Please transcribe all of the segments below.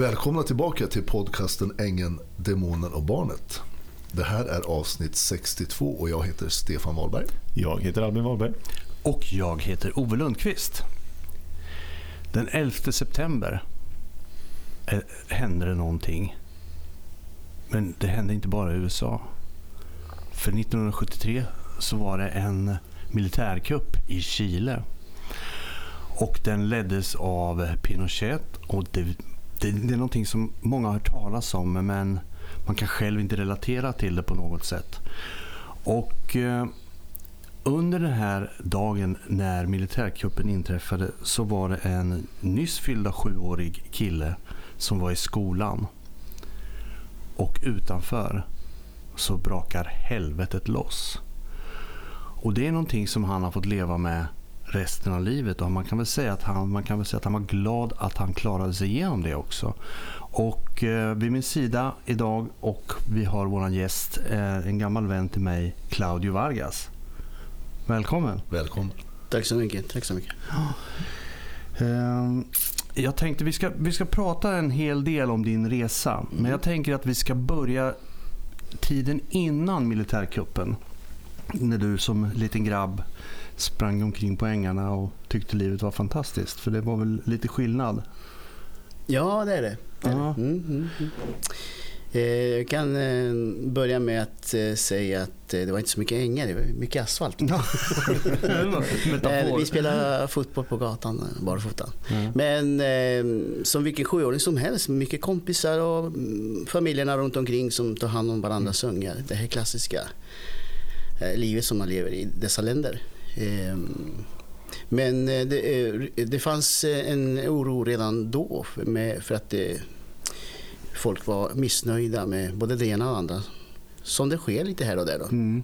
Välkomna tillbaka till podcasten Ängen, Demonen och Barnet. Det här är avsnitt 62 och jag heter Stefan Wahlberg. Jag heter Albin Wahlberg. Och jag heter Ove Lundqvist. Den 11 september eh, hände det någonting. Men det hände inte bara i USA. För 1973 så var det en militärkupp i Chile. Och den leddes av Pinochet. Och det, det, är någonting som många har hört talas om men man kan själv inte relatera till det på något sätt. Och eh, under den här dagen när militärkuppen inträffade så var det en nyss fyllda sjuårig kille som var i skolan. Och utanför så brakar helvetet loss. Och det är någonting som han har fått leva med resten av livet och man kan väl säga att han, man kan väl säga att han var glad att han klarade sig igenom det också. Och eh, vid min sida idag och vi har våran gäst, eh, en gammal vän till mig, Claudio Vargas. Välkommen. Välkommen. Tack så mycket. Tack så mycket. Ehm, Jag tänkte vi ska, vi ska prata en hel del om din resa. Men jag tänker att vi ska börja tiden innan militärkuppen. När du som liten grabb sprang omkring på ängarna och tyckte livet var fantastiskt. För det var väl lite skillnad? Ja, det är det. det, är det. Ja. Mm, mm, mm. Eh, Jag kan eh, börja med att eh, säga att eh, det var inte så mycket ängar, det var mycket asfalt. Eh, Metafor. Vi spelade fotboll på gatan, eh, barfota. Ja. Men eh, som vilken sjuåring som helst, mycket kompisar och mm, familjerna runt omkring som tar hand om varandras ungar. Det här klassiska eh, livet som man lever i dessa länder. Eh, Men eh, det, eh, det fanns eh, en oro redan då för, med, för att det, folk var missnöjda med både det ena och det andra. Som det sker lite här och där. Då. Mm.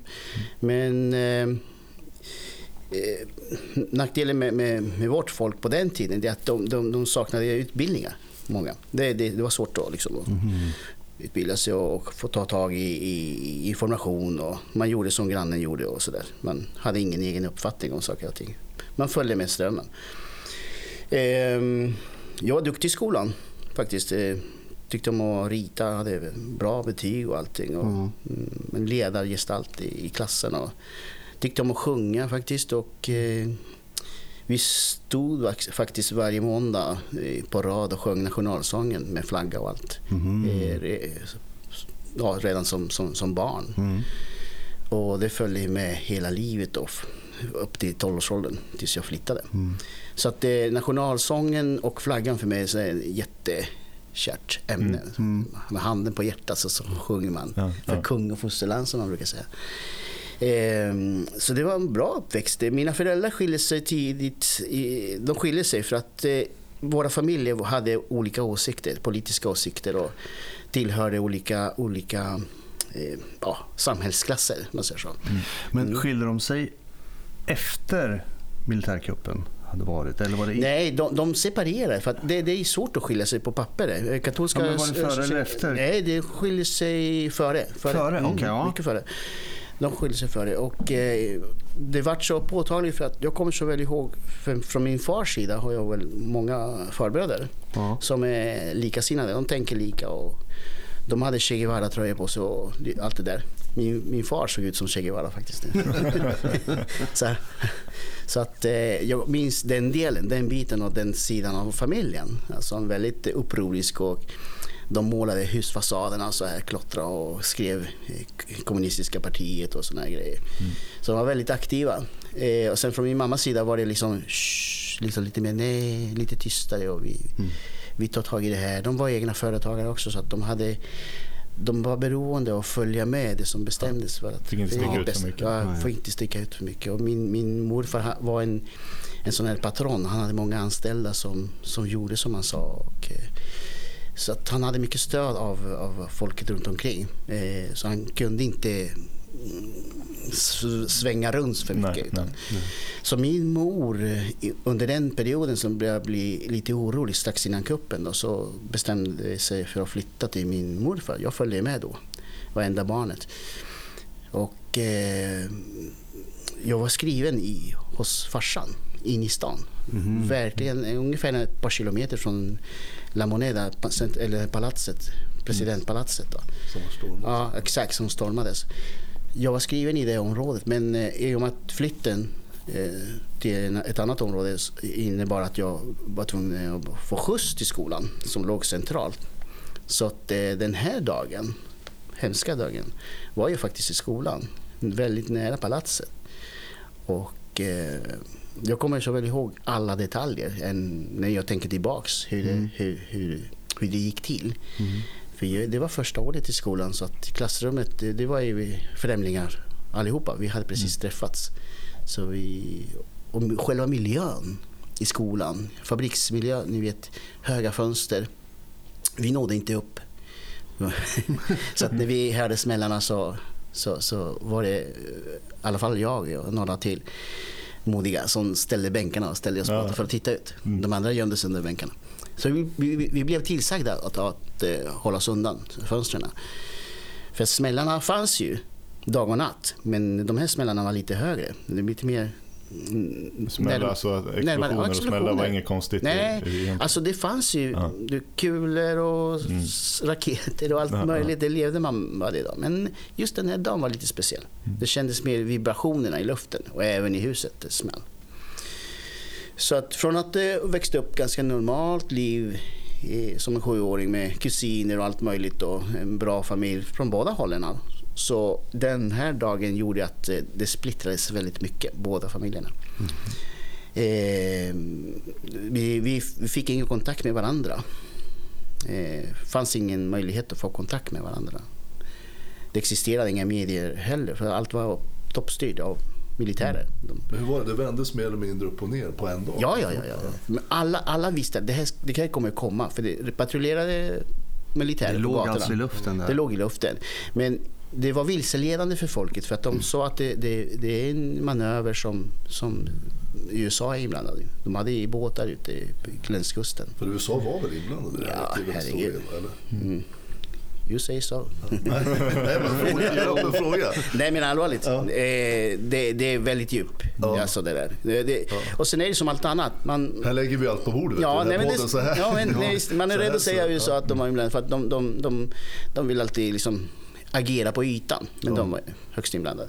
Men eh, eh, nackdelen med, med, med vårt folk på den tiden är att de, de, de saknade utbildningar. Många. Det, det, det var svårt då liksom, Mhm. Utbilda sig och, få ta tag i, i information. Och man gjorde som grannen gjorde och sådär. Man hade ingen egen uppfattning om saker och ting. Man följde med strömmen. Ehm, jag var duktig i skolan faktiskt. Eh, Tyckte om att rita, hade bra betyg och allting. Och, Mm. mm, en ledargestalt i, i klassen. Och tyckte om att sjunga faktiskt. Och, eh, vi stod faktiskt varje måndag eh, på rad och sjöng nationalsången med flagga och allt. Re- ja, redan som, som, som barn. Mm. Och det följde med hela livet då, upp till 12-årsåldern tills jag flyttade. Mm. Så att eh, nationalsången och flaggan för mig är ett jättekärt ämne. Mm, mm. Med handen på hjärtat så, så sjunger man Ja, för ja. kung och fosterland som man brukar säga. Ehm, så det var en bra uppväxt. Mina föräldrar skilde sig tidigt. De skilde sig för att eh, våra familjer hade olika åsikter, politiska åsikter och tillhörde olika, olika eh, ja, samhällsklasser. Man säger så. Men Mm. skilde de sig efter militärkuppen hade varit? Eller var det Nej, de, de separerar för det, det är svårt att skilja sig på papper. Eh, Katolska, Ja, var det före eller efter? Nej, det skiljer sig före. Före, okej, ja. Mycket före. De skiljer sig före. Och eh, det vart så påtagligt för att jag kommer så väl ihåg, för, från min fars sida har jag väl många farbröder Ja. som är likasinnade. De tänker lika och de hade Che Guevara-tröjor på sig och allt det där. Min, min far såg ut som Che Guevara faktiskt. så, så att eh, jag minns den delen, den biten och den sidan av familjen. Alltså en väldigt upprorisk och de målade husfasaderna så här, klottra och skrev kommunistiska partiet och såna här grejer. Så de var väldigt aktiva. Eh, och sen från min mammas sida var det liksom, shh, liksom lite mer nej, lite tystare och vi, vi tar tag i det här. De var egna företagare också så att de hade de var beroende av att följa med det som bestämdes. För att Fick inte sticka ut för mycket. Ja, Nej. får inte sticka ut för mycket. Och min, min morfar var en, en sån här patron. Han hade många anställda som, som gjorde som han sa. Och, eh, så att han hade mycket stöd av, av folket runt omkring. Eh, så han kunde inte mm, svänga runt för mycket. Nej, utan, nej. så min mor under den perioden som började bli lite orolig strax innan kuppen då, så bestämde sig för att flytta till min morfar. Jag följde med då, var enda barnet. Och eh, jag var skriven i, hos farsan in i stan. Mhm. Verkligen ungefär ett par kilometer från La Moneda, eller palatset, presidentpalatset. Då. Som har stormat. Ja, exakt, som stormades. Jag var skriven i det området men eh, i och med att flytten eh, till ett annat område innebar att jag var tvungen att få skjuts till skolan som låg centralt. Så att eh, den här dagen, hemska dagen, var ju faktiskt i skolan. Väldigt nära palatset. Och jag kommer så väl ihåg alla detaljer än när jag tänker tillbaks hur det, hur, hur, hur det gick till. För jag- det var första året i skolan så att klassrummet det, det var ju främlingar allihopa. Vi hade precis träffats. Så vi, och själva miljön i skolan, fabriksmiljö, ni vet höga fönster. Vi nådde inte upp. så att när vi hörde smällarna så, så, så var det eh, i alla fall jag och några till modiga som ställde bänkarna och ställde oss Ja. för att titta ut. De andra gömde sig under bänkarna. Så vi, vi, vi blev tillsagda att, att, eh, hålla oss undan fönstren. För smällarna fanns ju dag och natt. Men de här smällarna var lite högre. Det är lite mer... mm, Smälla, alltså explosioner ja, och smälla var inget konstigt. Nej, i- alltså det fanns ju Ja. du, kulor och s- raketer och allt Ja, möjligt. Det levde man dag. Men just den här dagen var lite speciell. Det kändes mer vibrationerna i luften och även i huset det smäll. Så att från att eh, växte upp ganska normalt liv eh, som en sjuåring med kusiner och allt möjligt och en bra familj från båda hållen. Så den här dagen gjorde att eh, det splittrades väldigt mycket, båda familjerna. Eh, vi, vi fick ingen kontakt med varandra. Eh, fanns ingen möjlighet att få kontakt med varandra. Det existerade inga medier heller för allt var toppstyrt av militärer. De, Men hur var det? Det vändes mer eller mindre upp och ner på en dag? Ja, ja, ja. ja. Men alla, alla visste att det här, det här kommer komma. För det patrullerade militärer Det på låg gatorna. alltså i luften där. Det låg i luften. Men det var vilseledande för folket för att de sa att det, det, det är en manöver som, som USA är inblandade i. De hade i båtar ute på gränskusten. För USA var väl inblandade i den Ja, här historien, eller? Mm. You say so. Nej, men fråga, jag har en fråga. Nej men allvarligt. Eh, det, det är väldigt djup. Ja. Alltså det där. Det, det, Och sen är det som allt annat. Man, Här lägger vi allt på bordet. Ja, nej, men det, ja, men, nej, man är rädd att säga så- USA att de har inblandat för att de, de, de, de vill alltid liksom agera på ytan. Men Ja. de var högst inblandade.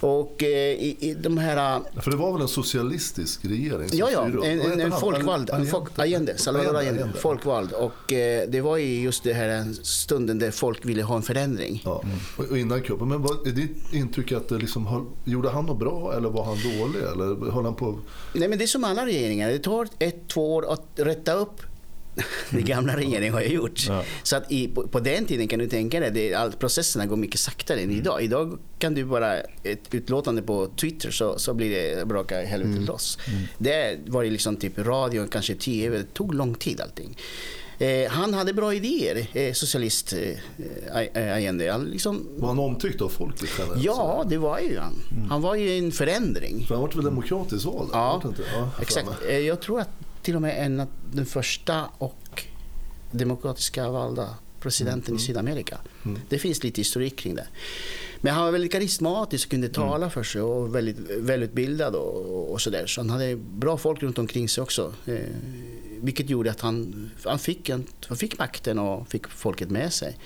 Och eh, i, i de här... För det var väl en socialistisk regering Ja, ja, en, en, en folkvald. En folk, Allende, Salvador Allende. Folkvald. Och eh, det var ju just det här stunden där folk ville ha en förändring. Ja, och och innan kuppen. Men vad, är ditt intryck att det liksom, höll- gjorde han något bra eller var han dålig? Eller höll han på... Nej, men det är som alla regeringar. Det tar ett, två år att rätta upp det gamla regeringen har ju gjort. Ja. Så att i, på, på den tiden kan du tänka dig, det, all, processerna går mycket saktare än idag. Idag kan du bara ett utlåtande på Twitter så, så blir det braka helvetet loss. Det var ju liksom typ radio, kanske tv, det tog lång tid allting. Eh, han hade bra idéer, eh, socialist eh, Allende. Han liksom, Var han omtyckt av folket ja, det var ju han. Han var ju en förändring. För han var väl demokratiskt vald? Ja, Exakt. Eh, Jag tror att till och med en av den första och demokratiska valda presidenten i Sydamerika. Mm. Det finns lite historik kring det. Men han var väldigt karismatisk och kunde tala för sig och väldigt välutbildad och, och sådär. Så han hade bra folk runt omkring sig också. Eh, vilket gjorde att han, han, fick, en, han fick makten och fick folket med sig.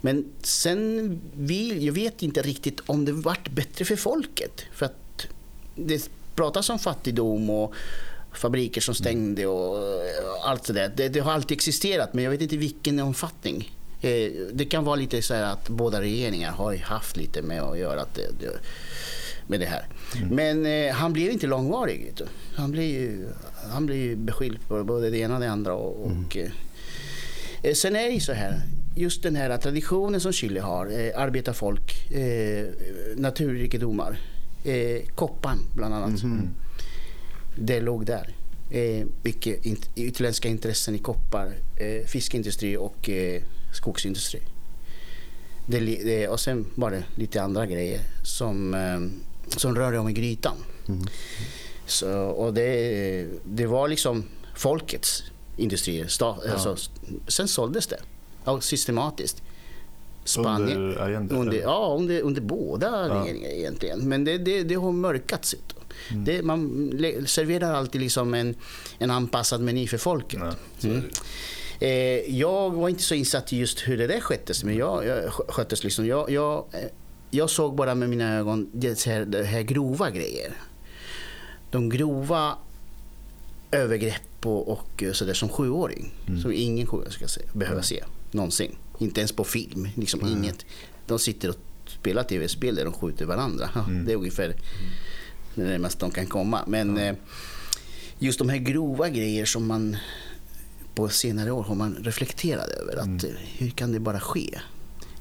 Men sen, vi, jag vet inte riktigt om det vart bättre för folket. För att det pratas om fattigdom och fabriker som stängde och allt sådär. Det, det har alltid existerat men jag vet inte vilken omfattning. Eh, Det kan vara lite så här att båda regeringar har haft lite med att göra att det, med det här. Men eh, han blev inte långvarig. Han blev ju, han blev ju beskylld för både det ena och det andra. Och, och, eh, sen är det ju så här, just den här traditionen som Chile har, eh, arbetarfolk, eh, naturrikedomar, eh, kopparn bland annat. Det låg där. Eh, mycket int- utländska intressen i koppar, eh, fiskindustri och eh, skogsindustri. Det, det, och sen var det lite andra grejer som, eh, som rörde om i grytan. Så, och det, det var liksom folkets industrier. Sta, alltså, sen såldes det ja, systematiskt. Under Allende, Under, ja, under, under båda Ja. regeringar egentligen. Men det, det, det har mörkats. Mm. Det, man serverar alltid liksom en, en anpassad meny för folket. Ja. Det. Eh, jag var inte så insatt i just hur det där sköttes. Men jag, jag sköttes liksom. Jag, jag, eh, jag såg bara med mina ögon det här, det här grova grejer. De grova övergrepp och, och sådär som sjuåring. Mm. Som ingen sjuåring ska se, behöva mm. se någonsin. Inte ens på film. Liksom mm. inget. De sitter och spelar tv-spel där de skjuter varandra. Mm. Det är ungefär mm. det närmaste de kan komma. Men eh, just de här grova grejer som man på senare år har man reflekterat över. Att, mm. Hur kan det bara ske?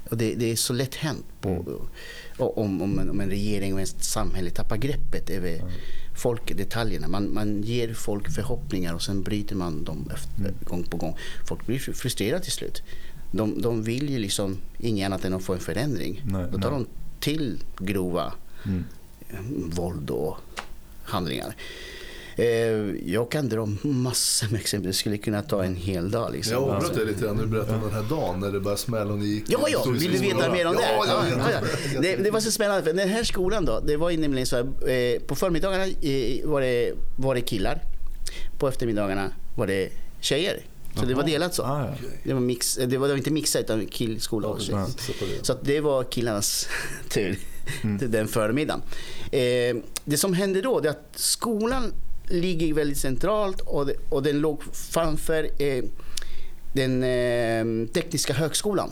Och det, det är så lätt hänt på, mm. om, om, en, om en regering och ett samhälle tappar greppet över mm. folk, detaljerna. Man, man ger folk förhoppningar och sen bryter man dem efter, mm. gång på gång. Folk blir frustrerade till slut. De, de vill ju liksom inget annat än att få en förändring. Nej, Då tar nej. de till grova mm. våld och handlingar. Eh, jag kan dra massor med exempel. Det skulle kunna ta en hel dag. Liksom. Jag avbröt dig lite grann. Du berättade om den här dagen när det började smälla och ni gick. Ja, ja. Vill du veta mer om det? Ja, ja, ja, ja. Det, det, var så spännande. För den här skolan då, det var ju nämligen så här, eh, på förmiddagarna eh, var, det, var det killar. På eftermiddagarna var det tjejer. Så det var delat så. Ah, ja. det, var mix, det, var, det var inte mixat utan killskola också. Ja, så det var killarnas tur mm. den förmiddagen. Eh, det som hände då är att skolan ligger väldigt centralt och, det, och den låg framför eh, den eh, tekniska högskolan.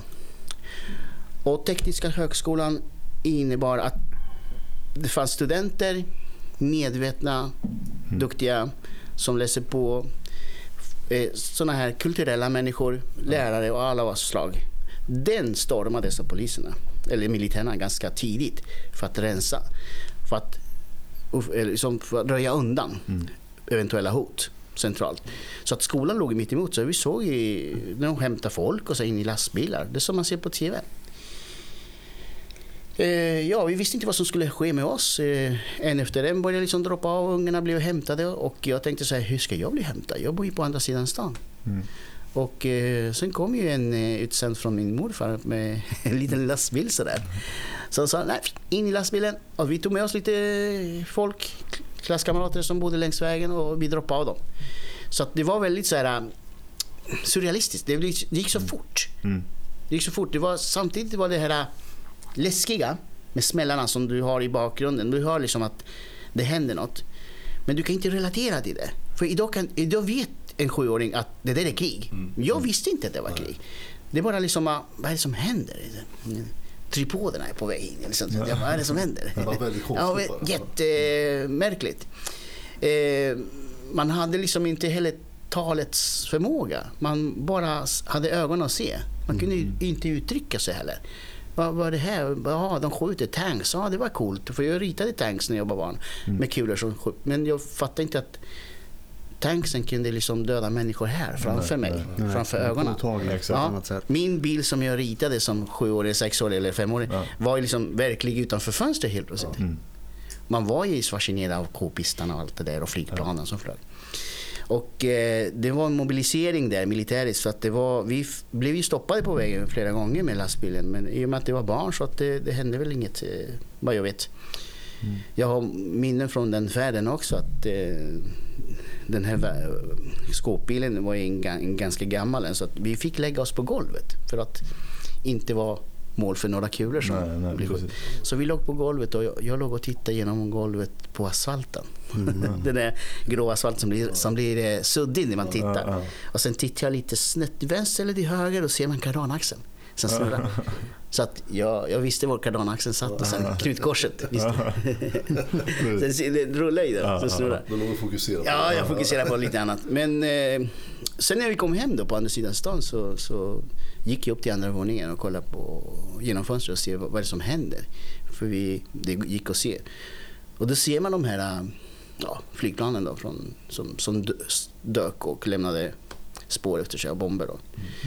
Och tekniska högskolan innebar att det fanns studenter, medvetna, mm. duktiga, som läser på eh, sådana här kulturella människor, lärare och alla slag. Den stormade dessa poliserna, eller militärerna, ganska tidigt för att rensa. För att liksom röja undan mm. eventuella hot centralt. Så att skolan låg mitt emot så vi såg i, när de hämtade folk och så in i lastbilar. Det som man ser på TV. Eh, ja, vi visste inte vad som skulle ske med oss. Eh, en efter en började liksom droppa av, ungarna blev hämtade och jag tänkte så här, hur ska jag bli hämtad? Jag bor ju på andra sidan stan. Mm. Och eh, sen kom ju en eh, utsänd från min morfar med en liten lastbil sådär. Så han sa, nej, in i lastbilen. Och vi tog med oss lite folk, klasskamrater som bodde längs vägen och vi droppade av dem. Så det var väldigt så här, surrealistiskt. Det gick så fort. Mm. Det gick så fort. Det var, samtidigt var det här läskiga med smällarna som du har i bakgrunden. Du hör liksom att det händer något. Men du kan inte relatera till det. För idag, kan, idag vet en sjuåring att det där är krig. Mm. Jag visste inte att det var krig. Det är bara liksom, vad är det som händer? Tripoderna är på väg in. Liksom. Ja. Vad är det som händer? Det var väldigt. Ja, jättemärkligt. Eh, man hade liksom inte heller talets förmåga. Man bara hade ögon att se. Man kunde mm. inte uttrycka sig heller. Vad var det här? Ja, de skjuter tanks. Ja, det var coolt. För jag ritade tanks när jag var barn. Mm. Med kulor som skjut. Men jag fattade inte att tanksen kunde liksom döda människor här framför nej, mig. Nej, framför nej, ögonen. Ja, min bil som jag ritade som sjuårig, sexårig eller femårig ja. var liksom verklig utanför fönstret helt plötsligt. Mm. Man var ju fascinerad av k-pistarna och allt det där och flygplanen ja. som flög. Och eh, det var en mobilisering där militäriskt. Så att det var, vi blev ju stoppade på vägen flera gånger med lastbilen. Men i och med att det var barn så att det, det hände väl inget eh, vad jag vet. Mm. Jag har minnen från den färden också. att eh, Den här skåpbilen var en, en ganska gammal. Så att vi fick lägga oss på golvet för att inte vara mål för några kulor som nej, nej, Så vi låg på golvet och jag, jag låg och tittade genom golvet på asfalten. Mm. Den där grå asfalten som blir, som blir eh, suddig när man tittar. Och sen tittar jag lite snett vänster eller till höger och ser man kardanaxeln. Sen snurrar. Så att jag, jag visste var kardanaxeln satt och sen knutkorset. Visste. det rullar ju där. Sen snurrar. Då låg du fokuserad Ja, jag fokuserade på lite annat. Men eh, sen när vi kom hem då på andra sidan stan så, så gick jag upp till andra våningen och kollade på, genom fönstret och se vad, vad som händer. För vi, det gick att se. Och då ser man de här ja, flygplanen då från, som, som dök och lämnade spår efter sig av bomber. Då.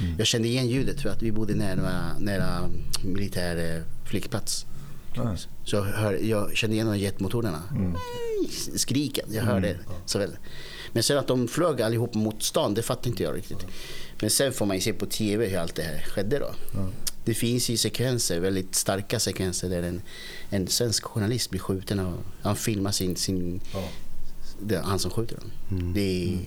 Mm. Jag kände igen ljudet för att vi bodde nära, nära militär eh, flygplats. Mm. Så jag, hör, jag kände igen de jetmotorerna. Mm. Skriken, jag hörde mm. så väl. Men sen att de flög allihop mot stan, det fattade inte jag riktigt. Men sen får man ju se på TV hur allt det här skedde då. Det finns ju sekvenser, väldigt starka sekvenser där en, en svensk journalist blir skjuten och han filmar sin, sin det, han som skjuter dem. Mm. Det är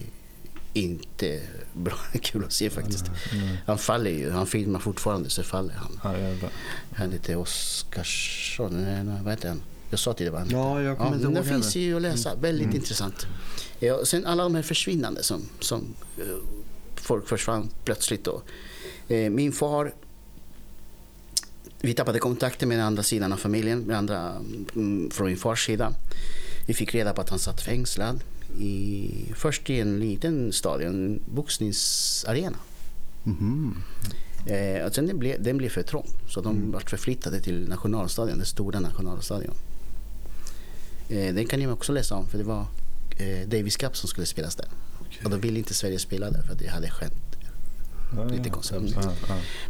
inte bra, kul att se faktiskt. Mm. Han faller ju, han filmar fortfarande så faller han. Ja, han heter Oskarsson, vad heter han? Jag sa till dig va? Ja, jag kommer ja, inte ihåg Den finns ju att läsa, mm. väldigt mm. intressant. Ja, sen alla de här försvinnande som, som uh, folk försvann plötsligt då. Eh, min far vi tappade kontakten med den andra sidan av familjen, med andra, mm, från min fars sida. Vi fick reda på att han satt fängslad. I, först i en liten stad, en boxningsarena. Mm. Eh, och sen den, blev, den blev för trång, så de mm. vart förflyttade till nationalstadion, den stora nationalstadion. Eh, den kan ni också läsa om, för det var eh, Davis Cup som skulle spelas där. Okay. Och då ville inte Sverige spela där, för att det hade skett Lite konstigt.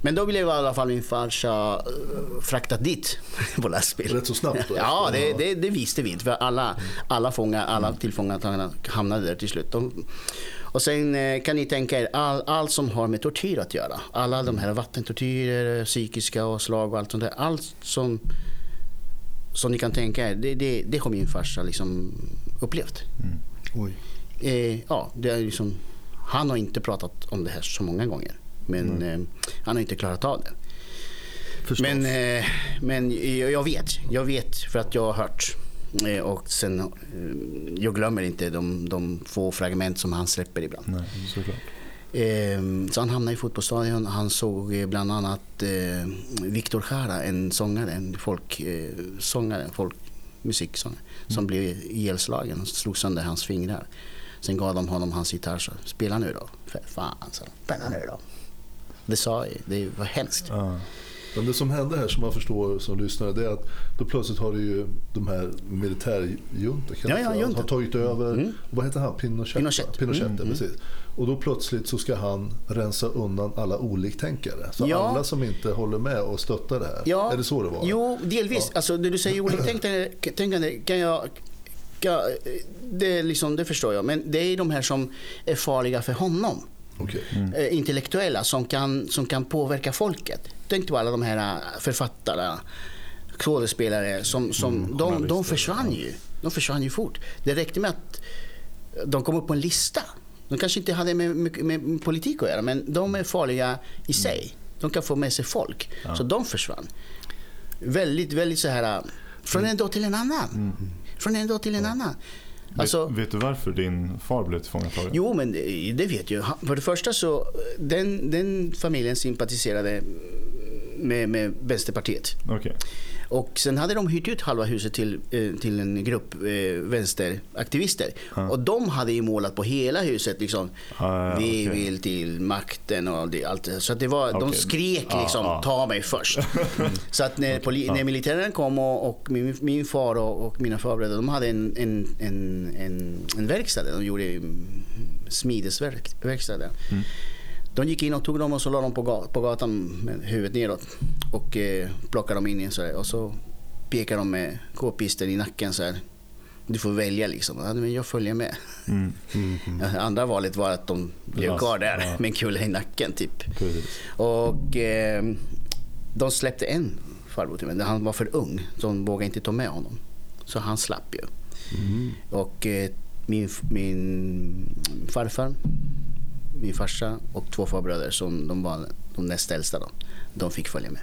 Men då blev i alla fall min farsa uh, fraktad dit på lastbil. Rätt så snabbt då? ja, det, det, det, visste vi inte. För alla, alla, fångar, alla tillfångatagna hamnade där till slut. De, och sen eh, kan ni tänka er all, allt som har med tortyr att göra. Alla de här vattentortyrer, psykiska och slag och allt sånt där. Allt som, som ni kan tänka er, det, det, det har min farsa liksom upplevt. Mm. Oj. Eh, ja, det är liksom han har inte pratat om det här så många gånger. Men mm. eh, han har inte klarat av det. Förstås. Men, eh, men jag vet, jag vet för att jag har hört. Eh, och sen, eh, jag glömmer inte de, de få fragment som han släpper ibland. Nej, såklart. Eh, så han hamnade i fotbollsstadion. Han såg bland annat eh, Viktor Jara, en sångare, en folksångare, eh, folkmusiksångare, mm. som blev ihjälslagen och slog sönder hans fingrar. Sen gav de honom hans gitarr. Så, spela nu då. För fan, så. Spela nu då. Det sa det var hemskt. Ja. Men det som hände här som man förstår som lyssnare det är att då plötsligt har det ju de här militärjuntorna ja, ja, har tagit över, mm. vad heter han, Pinochet? Pinochet, Pinochet mm, mm. precis. Och då plötsligt så ska han rensa undan alla oliktänkare. Så ja. alla som inte håller med och stöttar det här. Ja. Är det så det var? Jo, delvis. Ja. Alltså när du säger oliktänkare kan jag Ja, det, liksom, det förstår jag. Men det är de här som är farliga för honom. Okay. Mm. Eh, intellektuella som kan, som kan påverka folket. Tänk på alla de här eh, författarna, skådespelare som, som mm, de, de försvann ju. De försvann ju fort. Det räckte med att de kom upp på en lista. De kanske inte hade med, med, med politik att göra, men de är farliga i sig. Mm. De kan få med sig folk. Ja. Så de försvann. Väldigt, väldigt så här, från mm. en dag till en annan. Mm. Från en dag till en ja. annan. Alltså, vet, vet, du varför din far blev tillfångatagen? Jo, men det, det vet jag. För det första så, den, den familjen sympatiserade med, med Vänsterpartiet. Okay. Och sen hade de hyrt ut halva huset till, eh, till en grupp eh, vänsteraktivister. Ah. Och de hade ju målat på hela huset liksom. Ah, vi okay. vill till makten och det, allt. Så att det var, okay. de skrek liksom, ta mig först. så att när, poli, när militären kom och, och min, min, far och, och mina farbröder, de hade en, en, en, en, en verkstad. De gjorde smidesverkstad. Mm. De gick in och tog dem och så la dem på gatan med huvudet neråt och eh, plockade dem in i så och så pekade de med k-pisten i nacken så här. Du får välja liksom. Ja, men jag följer med. Mm. Mm, mm. Andra valet var att de blev kvar där ja. med en kula i nacken typ. Och eh, de släppte en farbror till mig. Han var för ung. De vågade inte ta med honom. Så han slapp ju. Mm. Och eh, min, min farfar min farsa och två farbröder som de var de näst äldsta. Då. De fick följa med.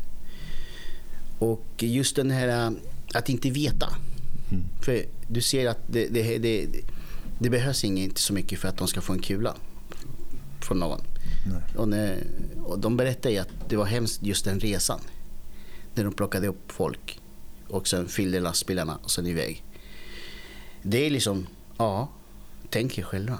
Och just den här äh, att inte veta. Mm. För du ser att det, det, det, det behövs inte så mycket för att de ska få en kula från någon. Och, när, och de berättade att det var hemskt just den resan. När de plockade upp folk och sen fyllde lastbilarna och sen iväg. Det är liksom, ja, tänk er själva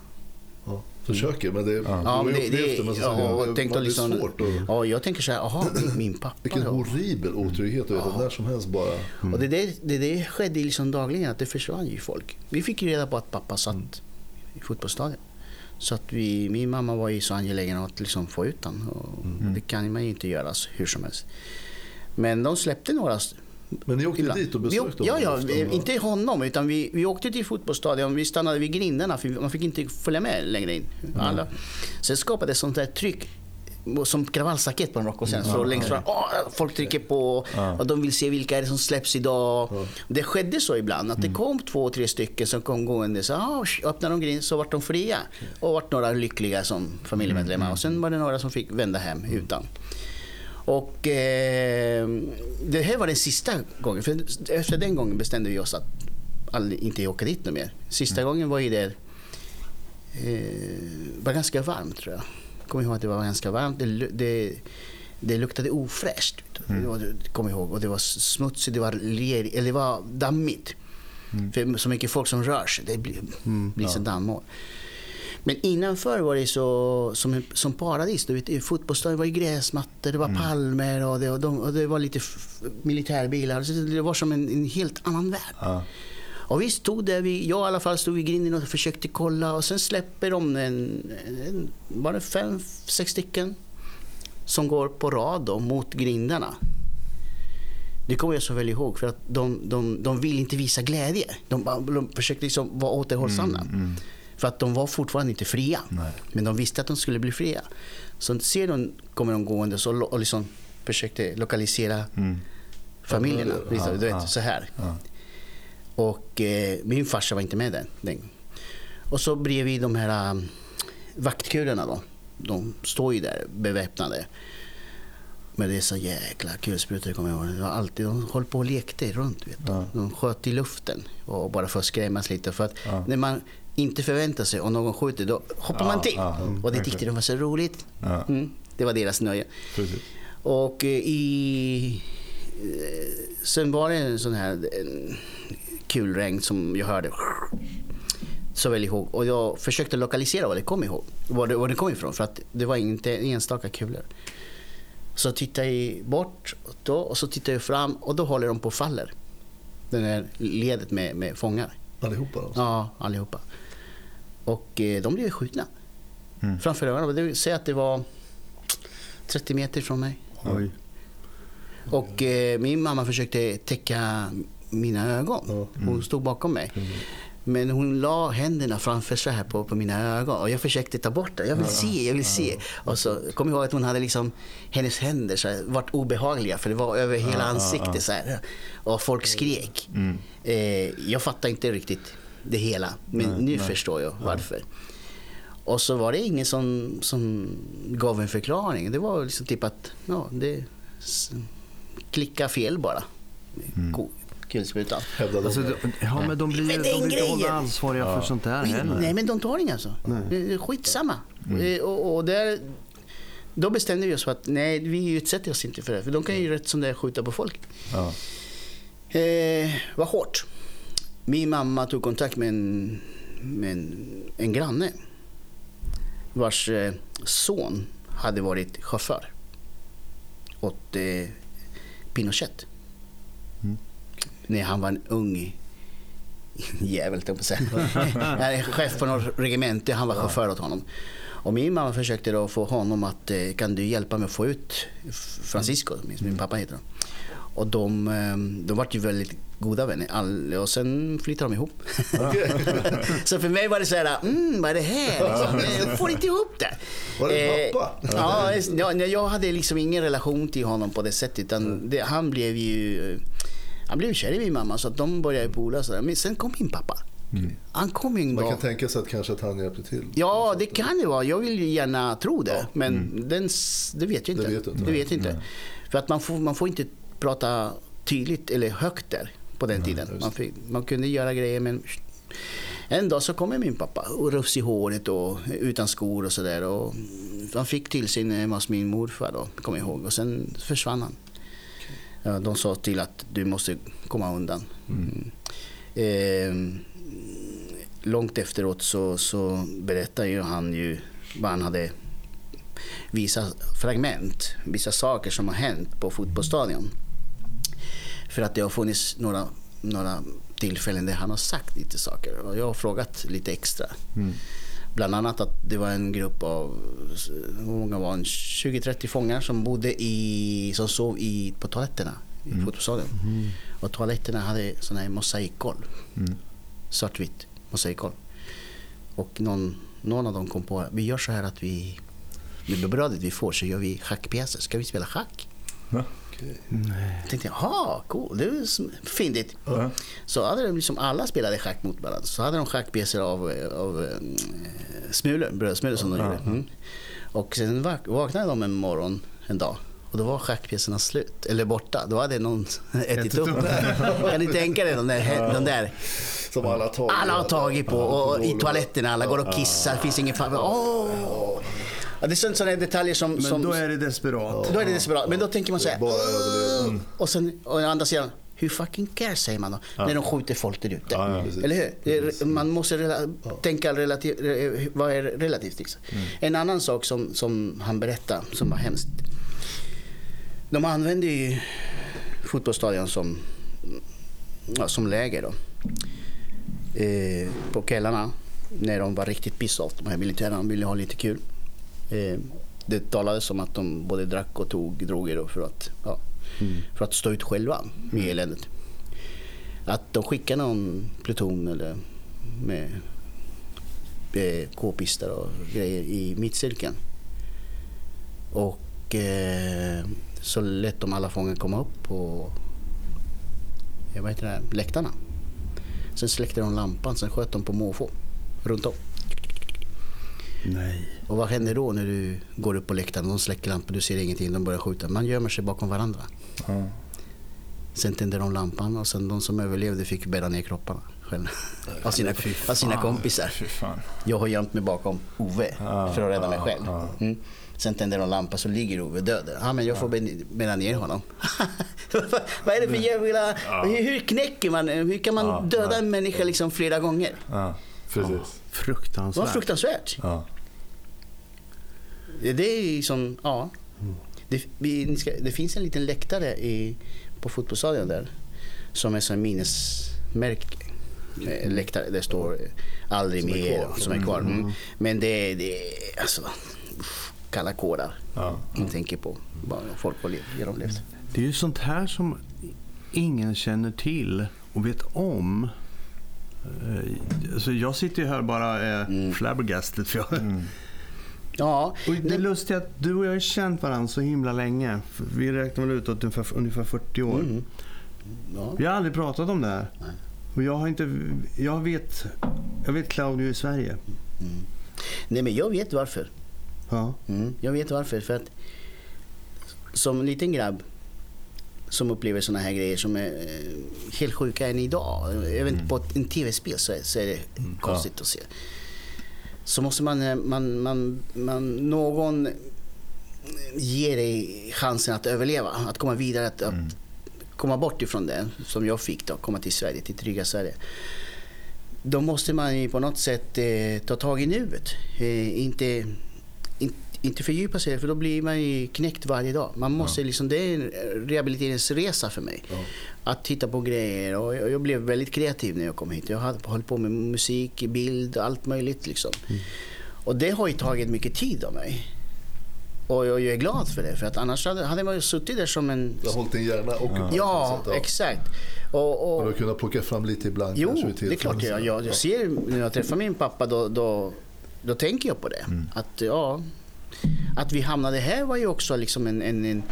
försöker. Men det, ja. ja men det, det, det, ja, och tänk liksom, svårt. Och, ja, jag tänker så här, aha, min, min pappa. Vilken horribel otrygghet att ja. när som helst bara. Mm. Och det, det, det, det skedde liksom dagligen, att det försvann ju folk. Vi fick ju reda på att pappa satt mm. i fotbollsstadion. Så att vi, min mamma var ju så angelägen att liksom få ut honom. Mm. Det kan man ju inte göra hur som helst. Men de släppte några men ni åkte Ibland. dit och besökte honom? Ja, ja inte honom utan vi, vi åkte till fotbollsstadion. Vi stannade vid grindarna för man fick inte följa med längre in. Alla. Sen skapades sånt där tryck som kravallstaket på en rockkonsert. Så längst fram, åh, folk trycker på och de vill se vilka är det som släpps idag. Det skedde så ibland att det kom två, tre stycken som kom gående. Så ah, öppnade de grind så vart de fria. Och vart några lyckliga som familjemedlemmar. Och sen var det några som fick vända hem utan. Och eh, det här var den sista gången. För efter den gången bestämde vi oss att aldrig, inte åka dit mer. Sista gången var ju det eh, var ganska varmt tror jag. Jag kommer ihåg att det var ganska varmt. Det, det, det luktade ofräscht. Mm. Det var, jag ihåg. Och det var smutsigt, det var, ler, eller det var dammigt. Mm. För så mycket folk som rör sig, det blir, mm, blir ja. så dammigt. Men innanför var det så, som, som paradis. Du vet, fotbollsstadion var ju gräsmattor, det var mm. palmer och det, och, de, och det var lite militärbilar. Så det var som en, en helt annan värld. Ja. Och vi stod där, vi, jag i alla fall stod vid grinden och försökte kolla och sen släpper de en, en var det fem, sex stycken som går på rad då, mot grindarna. Det kommer jag så väl ihåg för att de, de, de vill inte visa glädje. De, de försökte liksom vara återhållsamma. Mm, mm. För att de var fortfarande inte fria. Nej. Men de visste att de skulle bli fria. Så ser de, kommer de gående så, och liksom försökte lokalisera mm. familjerna. Ja, du vet, ja, så här. Ja. Och eh, min farsa var inte med den, den. Och så bredvid de här um, vaktkulorna då. De står ju där beväpnade. Men det är så jäkla kulsprutor kommer jag ihåg. Det var alltid, de höll på och lekte runt. Vet ja. De sköt i luften. Och bara för att skrämmas lite. För att när man inte förväntar sig och någon skjuter då hoppar ja, man till. och det tyckte de var så roligt. Mm, det var deras nöje. Precis. Och eh, i... Eh, sen var det en sån här en kulregn som jag hörde så väl ihåg. Och jag försökte lokalisera vad det kom ihåg. Var det, var det kom ifrån. För att det var inte enstaka kulor. Så tittar jag bort då, och så tittar jag fram och då håller de på att falla. Den här ledet med, med fångar. Allihopa? Alltså. Ja, allihopa. Och eh, de blev skjutna. Mm. Framför ögonen. Säg att det var 30 meter från mig. Oj. Och eh, min mamma försökte täcka mina ögon. Mm. Hon stod bakom mig. Mm. Men hon la händerna framför sig här på, på mina ögon och jag försökte ta bort det. Jag vill se, jag vill se. Och så kom jag ihåg att hon hade liksom, hennes händer så här, varit obehagliga för det var över hela ansiktet så här. Och folk skrek. Mm. Eh, jag fattar inte riktigt det hela, men nej, nu nej. förstår jag varför. Och så var det ingen som, som gav en förklaring. Det var liksom typ att ja, det klicka fel bara. Mm kulsprutan. Alltså, ja, men de blir, men de blir inte hålla ansvariga ja. för sånt där heller. Nej, men de tar inga alltså. Nej. Skitsamma. Mm. Eh, och, och där, då bestämde vi oss för att nej, vi utsätter oss inte för det. För de kan ju rätt som det är skjuta på folk. Ja. Eh, var hårt. Min mamma tog kontakt med en, med en, en granne vars eh, son hade varit chaufför åt eh, Pinochet när han var en ung jävel, på att säga. Chef på något regemente, han var chaufför åt honom. Och min mamma försökte då få honom att, eh, kan du hjälpa mig att få ut Francisco, min pappa heter han. Och de, eh, de var ju väldigt goda vänner. och sen flyttade de ihop. så för mig var det så här, mm, vad är det här? Liksom. Jag får inte ihop det. Var det eh, pappa? ja, jag hade liksom ingen relation till honom på det sättet. Utan det, han blev ju han blev kär i min mamma så att de började pola. Men sen kom min pappa. Mm. Han kom en Man kan tänka sig att kanske att han hjälpte till. Ja, det kan det vara. Jag vill ju gärna tro det. Ja. Men mm. den, det vet jag inte. Det vet, inte. Det vet inte. För att man får, man får inte prata tydligt eller högt där på den tiden. Man, fick, man, kunde göra grejer men en dag så kommer min pappa och rufs i håret och utan skor och sådär. Han fick till sin hos min morfar då, kommer jag ihåg. Och sen försvann han. De sa till att du måste komma undan. Mm. Eh, långt efteråt så, så berättar ju han ju vad han hade vissa fragment, vissa saker som har hänt på fotbollsstadion. För att det har funnits några, några tillfällen där han har sagt lite saker och jag har frågat lite extra. Mm. Bland annat att det var en grupp av, hur många var 20-30 fångar som bodde i, som sov i, på toaletterna i mm. fotbollsstadion. Mm. Och toaletterna hade sådana här mosaikgolv. Mm. Svartvitt mosaikgolv. Och någon, någon av dem kom på vi gör så här att vi, med brödet vi får så gör vi schackpjäser. Ska vi spela schack? Ja. Jag tänkte, jaha, cool, det är fyndigt. Ja. Så hade de liksom alla spelade schack mot varandra. Så hade de schackpjäser av, av mm, smulor, brödsmulor som de gjorde. Mm. Och sen vak- vaknade de en morgon en dag och då var schackpjäserna slut, eller borta. Då hade någon ätit upp. Kan ni tänka er de där, de där Som alla har tagit. alla har tagit på och i toaletterna, alla går och kissar, finns ingen fan. Åh! Ja, det är sånt- sådana detaljer som... Men som då är det desperat. då är det desperat. Men då tänker man så här. Bara överleva. Och sen å andra sidan, hur fucking care säger man då? När de skjuter folk där ute. Ja, ja, precis. Eller hur? Det är, man måste rela- tänka relativt, re- vad är relativt. Liksom. En annan sak som, som han berättade, som var hemskt. De använde ju fotbollsstadion som, ja, som läger då. Eh, på kvällarna när de var riktigt pissed off, de här militärerna ville ha lite kul. Eh, det talades om att de både drack och tog droger då för att, ja, för att stå ut själva med eländet. Att de skickar någon pluton eller med eh, k-pistar och grejer i mittcirkeln. Och eh, så lät de alla fångar komma upp på vad heter det, läktarna. Sen släckte de lampan, sen sköt de på måfå runt om. Nej. Och vad händer då när du går upp på läktaren? De släcker lampan, du ser ingenting, de börjar skjuta. Man gömmer sig bakom varandra. Ja. Sen tände de lampan och sen de som överlevde fick bära ner kropparna själva. Av sina, av sina kompisar. Jag har gömt mig bakom Ove för att rädda mig själv. Mm. Sen tänder de lampan så ligger Ove död där. Ja, men jag får bä- bära ner honom. Vad är det för jävla... Hur, hur knäcker man? Hur kan man Ja, döda en människa liksom flera gånger? Ja, precis. Det var Fruktansvärt. fruktansvärt. Ja. Det är ju som, ja. Det, vi, ni ska, det finns en liten läktare i, på fotbollsstadion där som är som minnesmärke. Eh, Läktare, det står aldrig Som är mer kvar. som är kvar. Mm. Men det, det är alltså kalla kårar. Ja. Man tänker på vad folk har lev- genomlevt. Det är ju sånt här som ingen känner till och vet om. Eh, Alltså jag sitter ju här bara är Mm. flabbergasted. För jag, Mm. Ja, och det är lustigt att du och jag har känt varandra så himla länge. Vi räknar väl ut åt ungefär, ungefär 40 år. Mm. ja. Vi har aldrig pratat om det här. Nej. Och jag har inte... Jag vet, jag vet Claudio i Sverige. nej, men jag vet varför. Ja. Mm, jag vet varför. För att som liten grabb som upplever såna här grejer som är eh, helt sjuka än idag. Även på ett- en tv-spel så är, så är det konstigt att se. Så måste man, eh, man, man, man någon ger dig chansen att överleva, att komma vidare, att, att komma bort ifrån det som jag fick då, komma till Sverige, till trygga Sverige. Då måste man ju på något sätt eh, ta tag i nuet. Eh, inte, in, inte fördjupa sig för då blir man ju knäckt varje dag. Man måste liksom, det är en rehabiliteringsresa för mig. Att titta på grejer och jag, jag blev väldigt kreativ när jag kom hit. Jag hade hållit på med musik, bild, allt möjligt liksom. Och det har ju tagit mycket tid av mig. Och jag, jag är glad för det, för att annars hade, hade man ju suttit där som en... Du har hållit din hjärna ockuperad. Ja, sätt, exakt. Och, och, Och du har kunnat plocka fram lite ibland. Jo, kanske det är klart. jag, jag ser när jag träffar min pappa då, då, då tänker jag på det. Mm. Att, ja, att vi hamnade här var ju också liksom en, en, en,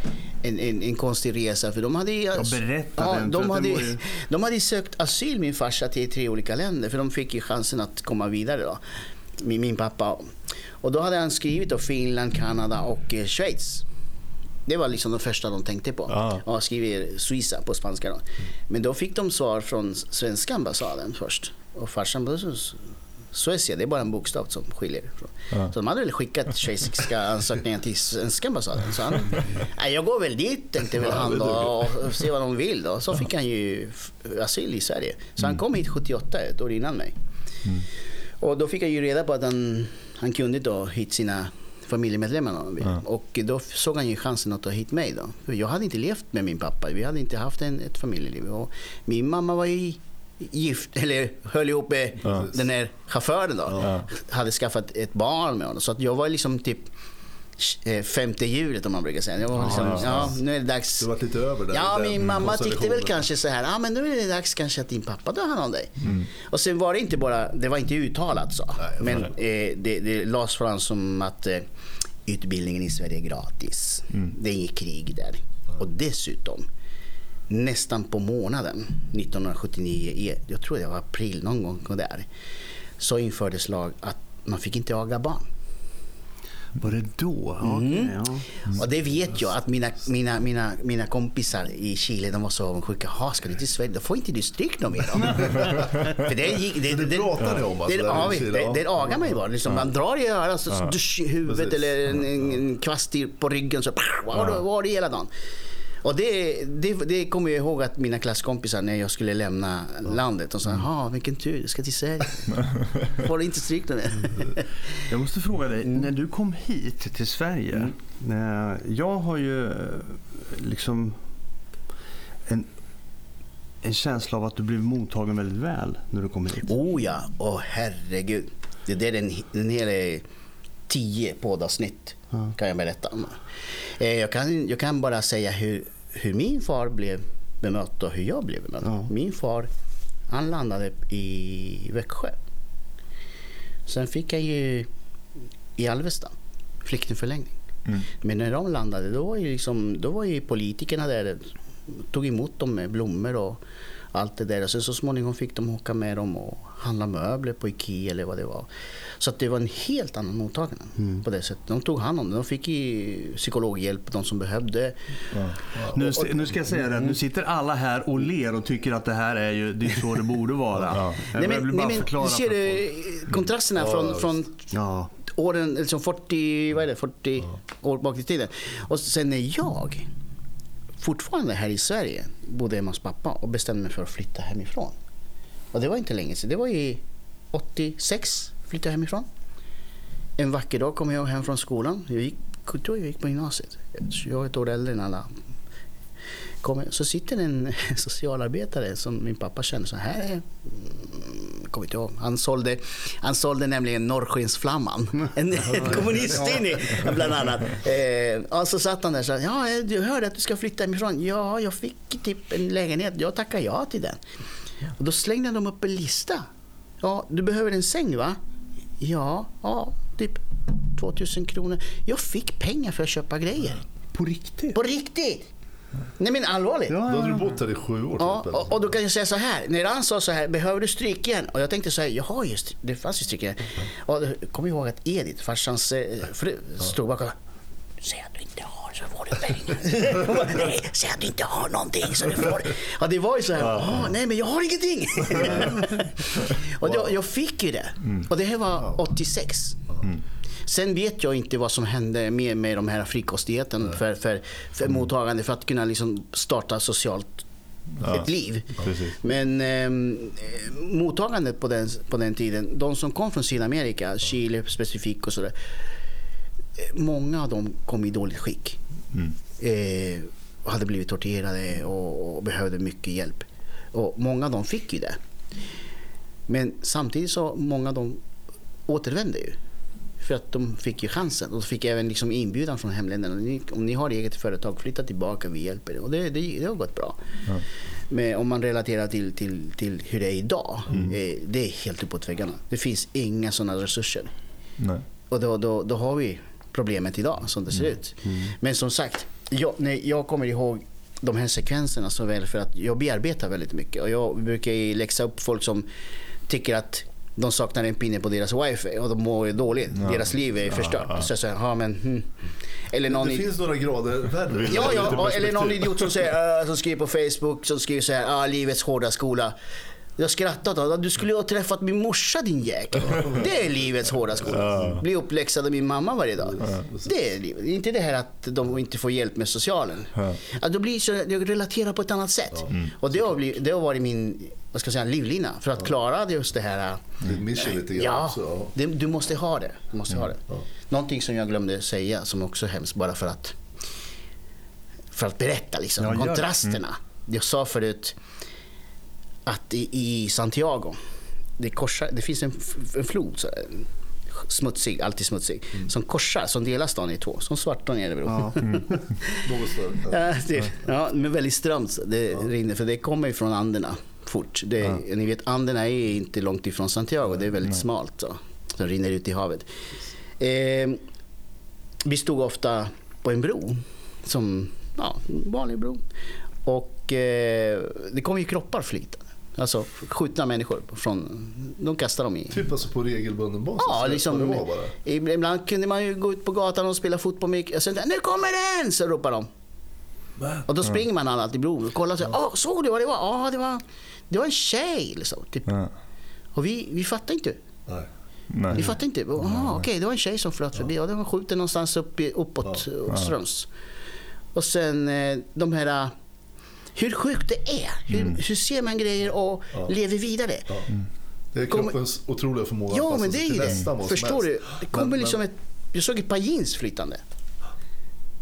en, en, en konstig resa. För de hade ju, Ja, berätta ja, de, hade, ju- de hade sökt asyl min farsa till tre olika länder. För de fick ju chansen att komma vidare då. Min, min pappa. Och då hade han skrivit då Finland, Kanada och eh, Schweiz. Det var liksom de första de tänkte på. Ja. Ja, skriver Suiza på spanska. Då. Men då fick de svar från svenska ambassaden först. Och farsan bara, "Så- Suecia, det är bara en bokstav som skiljer. Ja. Så de hade väl skickat schweiziska ansökningar till svenska ambassaden. Så han, "Nej, jag går väl dit tänkte väl han då och ser vad de vill då. Så fick han ju asyl i Sverige. Så han kom hit 78, ett år innan mig. Och då fick jag ju reda på att han, han kunde ta hit sina familjemedlemmar. Ja. Och då såg han ju chansen att ta hit mig. Då. För jag hade inte levt med min pappa. Vi hade inte haft en, ett familjeliv. Och min mamma var ju gift, eller höll ihop med Ja. den här chauffören då. Ja. Hade skaffat ett barn med honom. Så att jag var liksom typ eh, femte hjulet om man brukar säga. Jag var liksom, ja, ja, nu är det dags. Du varit lite över där. Ja, min mamma tyckte väl kanske så här, ja men nu är det dags kanske att din pappa tar hand om dig. Och sen var det inte bara, det var inte uttalat så. Nej, men eh, det, det lades fram som att eh, utbildningen i Sverige är gratis. Mm. Det är inget krig där. Och dessutom, nästan på månaden 1979, jag tror det var april någon gång där, så infördes lag att man fick inte aga barn. Var det då? Mm. Okay, ja. Och det vet jag att mina, mina, mina, mina kompisar i Chile de var så avundsjuka. Jaha, ska du till Sverige? Då får inte du stryk någon mer. För det, gick, det, det, ni om? Alltså, det, ja, det, det agar man ju bara. Liksom, Man drar i örat, så, ja. huvudet Precis. eller en, en kvast på ryggen. Så, var, var det hela dagen. Och det, det, det kommer jag ihåg att mina klasskompisar när jag skulle lämna landet. De sa, ja vilken tur, du ska till Sverige. Får du inte stryk med. jag måste fråga dig, mm. när du kom hit till Sverige. Mm. Jag har ju eh, liksom en, en känsla av att du blev mottagen väldigt väl när du kom hit. Oh ja, åh oh, herregud. Det är den, den hela tio poddavsnitt ja. kan jag berätta om. Eh, jag kan, jag kan bara säga hur, hur min far blev bemött och hur jag blev bemött. Ja. Min far han landade i Växjö. Sen fick jag ju i Alvesta flyktingförlängning. Mm. Men när de landade då var ju, liksom, då var ju politikerna där tog emot dem med blommor och allt det där. Och sen så småningom fick de åka med dem och handla möbler på Ikea eller vad det var. Så att det var en helt annan mottagande mm. på det sättet. De tog hand om det. De fick psykologhjälp, de som behövde. Ja. Ja. Nu, nu, ska jag säga det, nu sitter alla här och ler och tycker att det här är ju det är så det borde vara. Ja. Nej, men, nej, men, du ser du kontrasterna från, från åren, liksom 40, vad är det, 40 år bak i tiden. Och sen när jag fortfarande här i Sverige bodde hemma hos pappa och bestämde mig för att flytta hemifrån. Och det var inte länge sedan. Det var i 86 flyttade jag hemifrån. En vacker dag kom jag hem från skolan. Jag gick, jag tror jag gick på gymnasiet. Jag är ett år äldre än alla. Kom, så sitter en socialarbetare som min pappa känner så här. Mm, kommer inte ihåg. Han sålde, han sålde nämligen Norrskensflamman. En, en kommunisttidning bland annat. Eh, och så satt han där och sa, ja, jag hörde att du ska flytta hemifrån. Ja, jag fick typ en lägenhet. Jag tackar ja till den. Och då slängde de upp en lista. Ja, du behöver en säng va? Ja, ja, typ 2000 kronor. Jag fick pengar för att köpa grejer. På riktigt? På riktigt! Nej men allvarligt. Ja, ja, ja. Då hade du bott här i sju år. Ja, och, och, då kan jag säga så här. När han sa så här, behöver du strykjärn? Och jag tänkte så här, jaha just det fanns ju strykjärn. Och kom ihåg att Edith, farsans eh, fru, stod bakom. Säg att du inte har så får du pengar. nej, säg att du inte har någonting så du får. Ja, det var ju så här, ah, nej men jag har ingenting. och då, jag fick ju det. Mm. Och det här var 86. Mm. Sen vet jag inte vad som hände med, med de här frikostigheten för, för, för mm. mottagande för att kunna liksom starta socialt ja, ett liv. Precis. Men eh, mottagandet på den, på den tiden, de som kom från Sydamerika, Chile specifikt och sådär. Många av dem kom i dåligt skick. Mm. Eh, hade blivit torterade och, och, behövde mycket hjälp. Och många av dem fick ju det. Men samtidigt så många av dem återvände ju. För att de fick ju chansen. Och de fick även liksom inbjudan från hemländerna. Om ni har eget företag, flytta tillbaka, vi hjälper er. Och det, det, det har gått bra. Ja. Men om man relaterar till, till, till hur det är idag, mm. eh, det är helt uppåt väggarna. Det finns inga sådana resurser. Nej. Och då, då, då har vi problemet idag som det ser mm. ut. Mm. Men som sagt, jag, nej, jag kommer ihåg de här sekvenserna så väl för att jag bearbetar väldigt mycket. Och jag brukar läxa upp folk som tycker att de saknar en pinne på deras wifi och de mår dåligt. Ja. Deras liv är förstört. Ja, ja. Så jag säger, ja, men, hmm. eller någon det finns några grader värre. Ja, ja eller någon idiot som, säger, uh, som skriver på Facebook som skriver så här, ah, livets hårda skola. Jag skrattade åt Du skulle ju ha träffat min morsa din jäkel. Det är livets hårda skola. Bli uppläxad av min mamma varje dag. Det är livet. Inte det här att de inte får hjälp med socialen. Att då blir så, jag relaterar på ett annat sätt. Mm. Och det har, blivit, det har varit min vad ska jag säga, livlina för att klara just det här. Det mission lite grann. Ja, det, du måste ha det. Du måste mm. ha det. Någonting som jag glömde säga som också är hemskt bara för att för att berätta liksom, ja, kontrasterna. Mm. Jag sa förut att i, i Santiago, det, korsar, det finns en, en flod, så, smutsig, alltid smutsig, mm. som korsar, som delar stan i två. Som Svartån är det. Ja. Mm. ja, det, ja, men väldigt strömt det ja. rinner, för det kommer ju från Anderna fort. Det, ja. Ni vet, Anderna är inte långt ifrån Santiago, det är väldigt Nej. smalt. Så, som rinner ut i havet. Eh, vi stod ofta på en bro, som ja, en vanlig bro. Och eh, det kom ju kroppar flytande. Alltså skjutna människor. Från, de kastade dem i... Typ alltså på regelbunden basis? Ja, liksom, ibland kunde man ju gå ut på gatan och spela fotboll mycket. Och sen nu kommer den! Så ropar de. Och då springer man alla till bron och kollar. Så, Åh, såg du vad det var? Ja, det var, det var en tjej. Liksom, typ. Ja. Och vi, vi fattade inte. Nej. Nej. Vi fattade inte. Aha, okej, det var en tjej som flöt förbi. Ja, den var skjuten någonstans upp i, uppåt ja. ströms. Och sen eh, de här... Hur sjukt det är. Hur, hur ser man grejer och lever vidare. Det är Kommer- kroppens otroliga förmåga att Ja, men det sig är ju till nästan det. vad som Förstår helst. du? Det kommer Men- liksom men- ett... Jag såg ett par jeans flytande.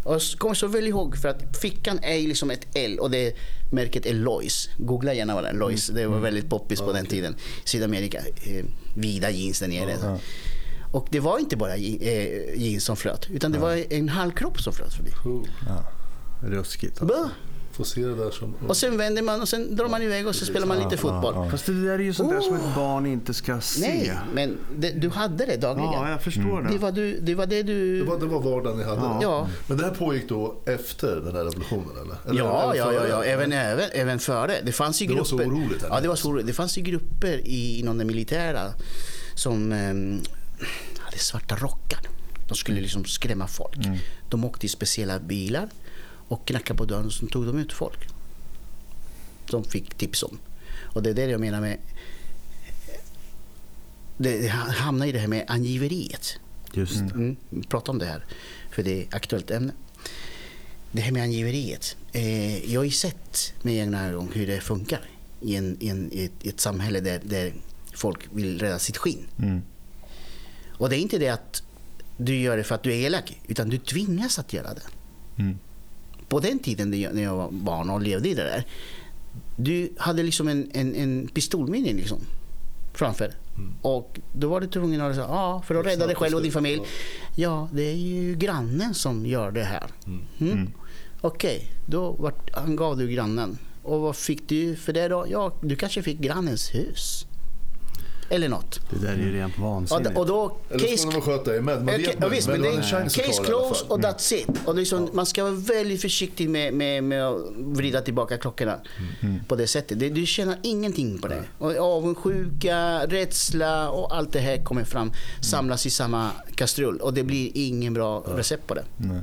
Och jag kommer så väl ihåg för att fickan är liksom ett L och det märket är Lois. Googla gärna vad det är. Lois. Det var väldigt poppis på den tiden. Sydamerika. Eh, vida jeans där nere. Och det var inte bara eh, jeans som flöt. Utan det var en halv kropp som flöt förbi. Oh, Ruskigt. Bra. Får se det där som... Och sen vänder man och sen drar man iväg och så spelar man lite fotboll. Fast det där är ju sånt där som ett barn inte ska se. Nej, men det, du hade det dagligen. Ja, jag förstår Det det. var, du, det var det du... Det var, det var vardagen ni hade? Ja. Ja. Men det här pågick då efter den här revolutionen eller? eller Ja, eller ja, ja, ja. Även, även, även före. Det fanns ju Det var grupper. så oroligt. Ja, det var så oroligt. Det fanns ju grupper i, inom det militära som um, hade svarta rockar. De skulle liksom skrämma folk. De åkte i speciella bilar och knackade på dörren och så tog de ut folk. De fick tips om. Och det är det jag menar med... Det hamnar i det här med angiveriet. Just det. Mm, prata om det här, för det är aktuellt ämne. Det här med angiveriet. Eh, jag har ju sett med egna ögon hur det funkar i, en, i, en, i, ett, i ett samhälle där, där folk vill rädda sitt skinn. Mm. Och det är inte det att du gör det för att du är elak, utan du tvingas att göra det. Mm. På den tiden när jag, var barn och levde i det där, du hade liksom en, en, en pistolminne liksom framför. Och då var du tvungen att säga, ja, för att rädda dig själv och din familj. Ja, det är ju grannen som gör det här. Mm. Okej, då vart, han gav du grannen. Och vad fick du för det då? Ja, du kanske fick grannens hus. Eller något. Det där är ju rent Och, vansinnigt. och då, Eller case, så ska de sköta dig med. Man vet ja, visst, men det är case fall. och that's it. Och liksom, Man ska vara väldigt försiktig med, med, med att vrida tillbaka klockorna på det sättet. Det, du tjänar ingenting på det. Och avundsjuka, rädsla och allt det här kommer fram, samlas i samma kastrull. Och det blir ingen bra recept på det. Nej.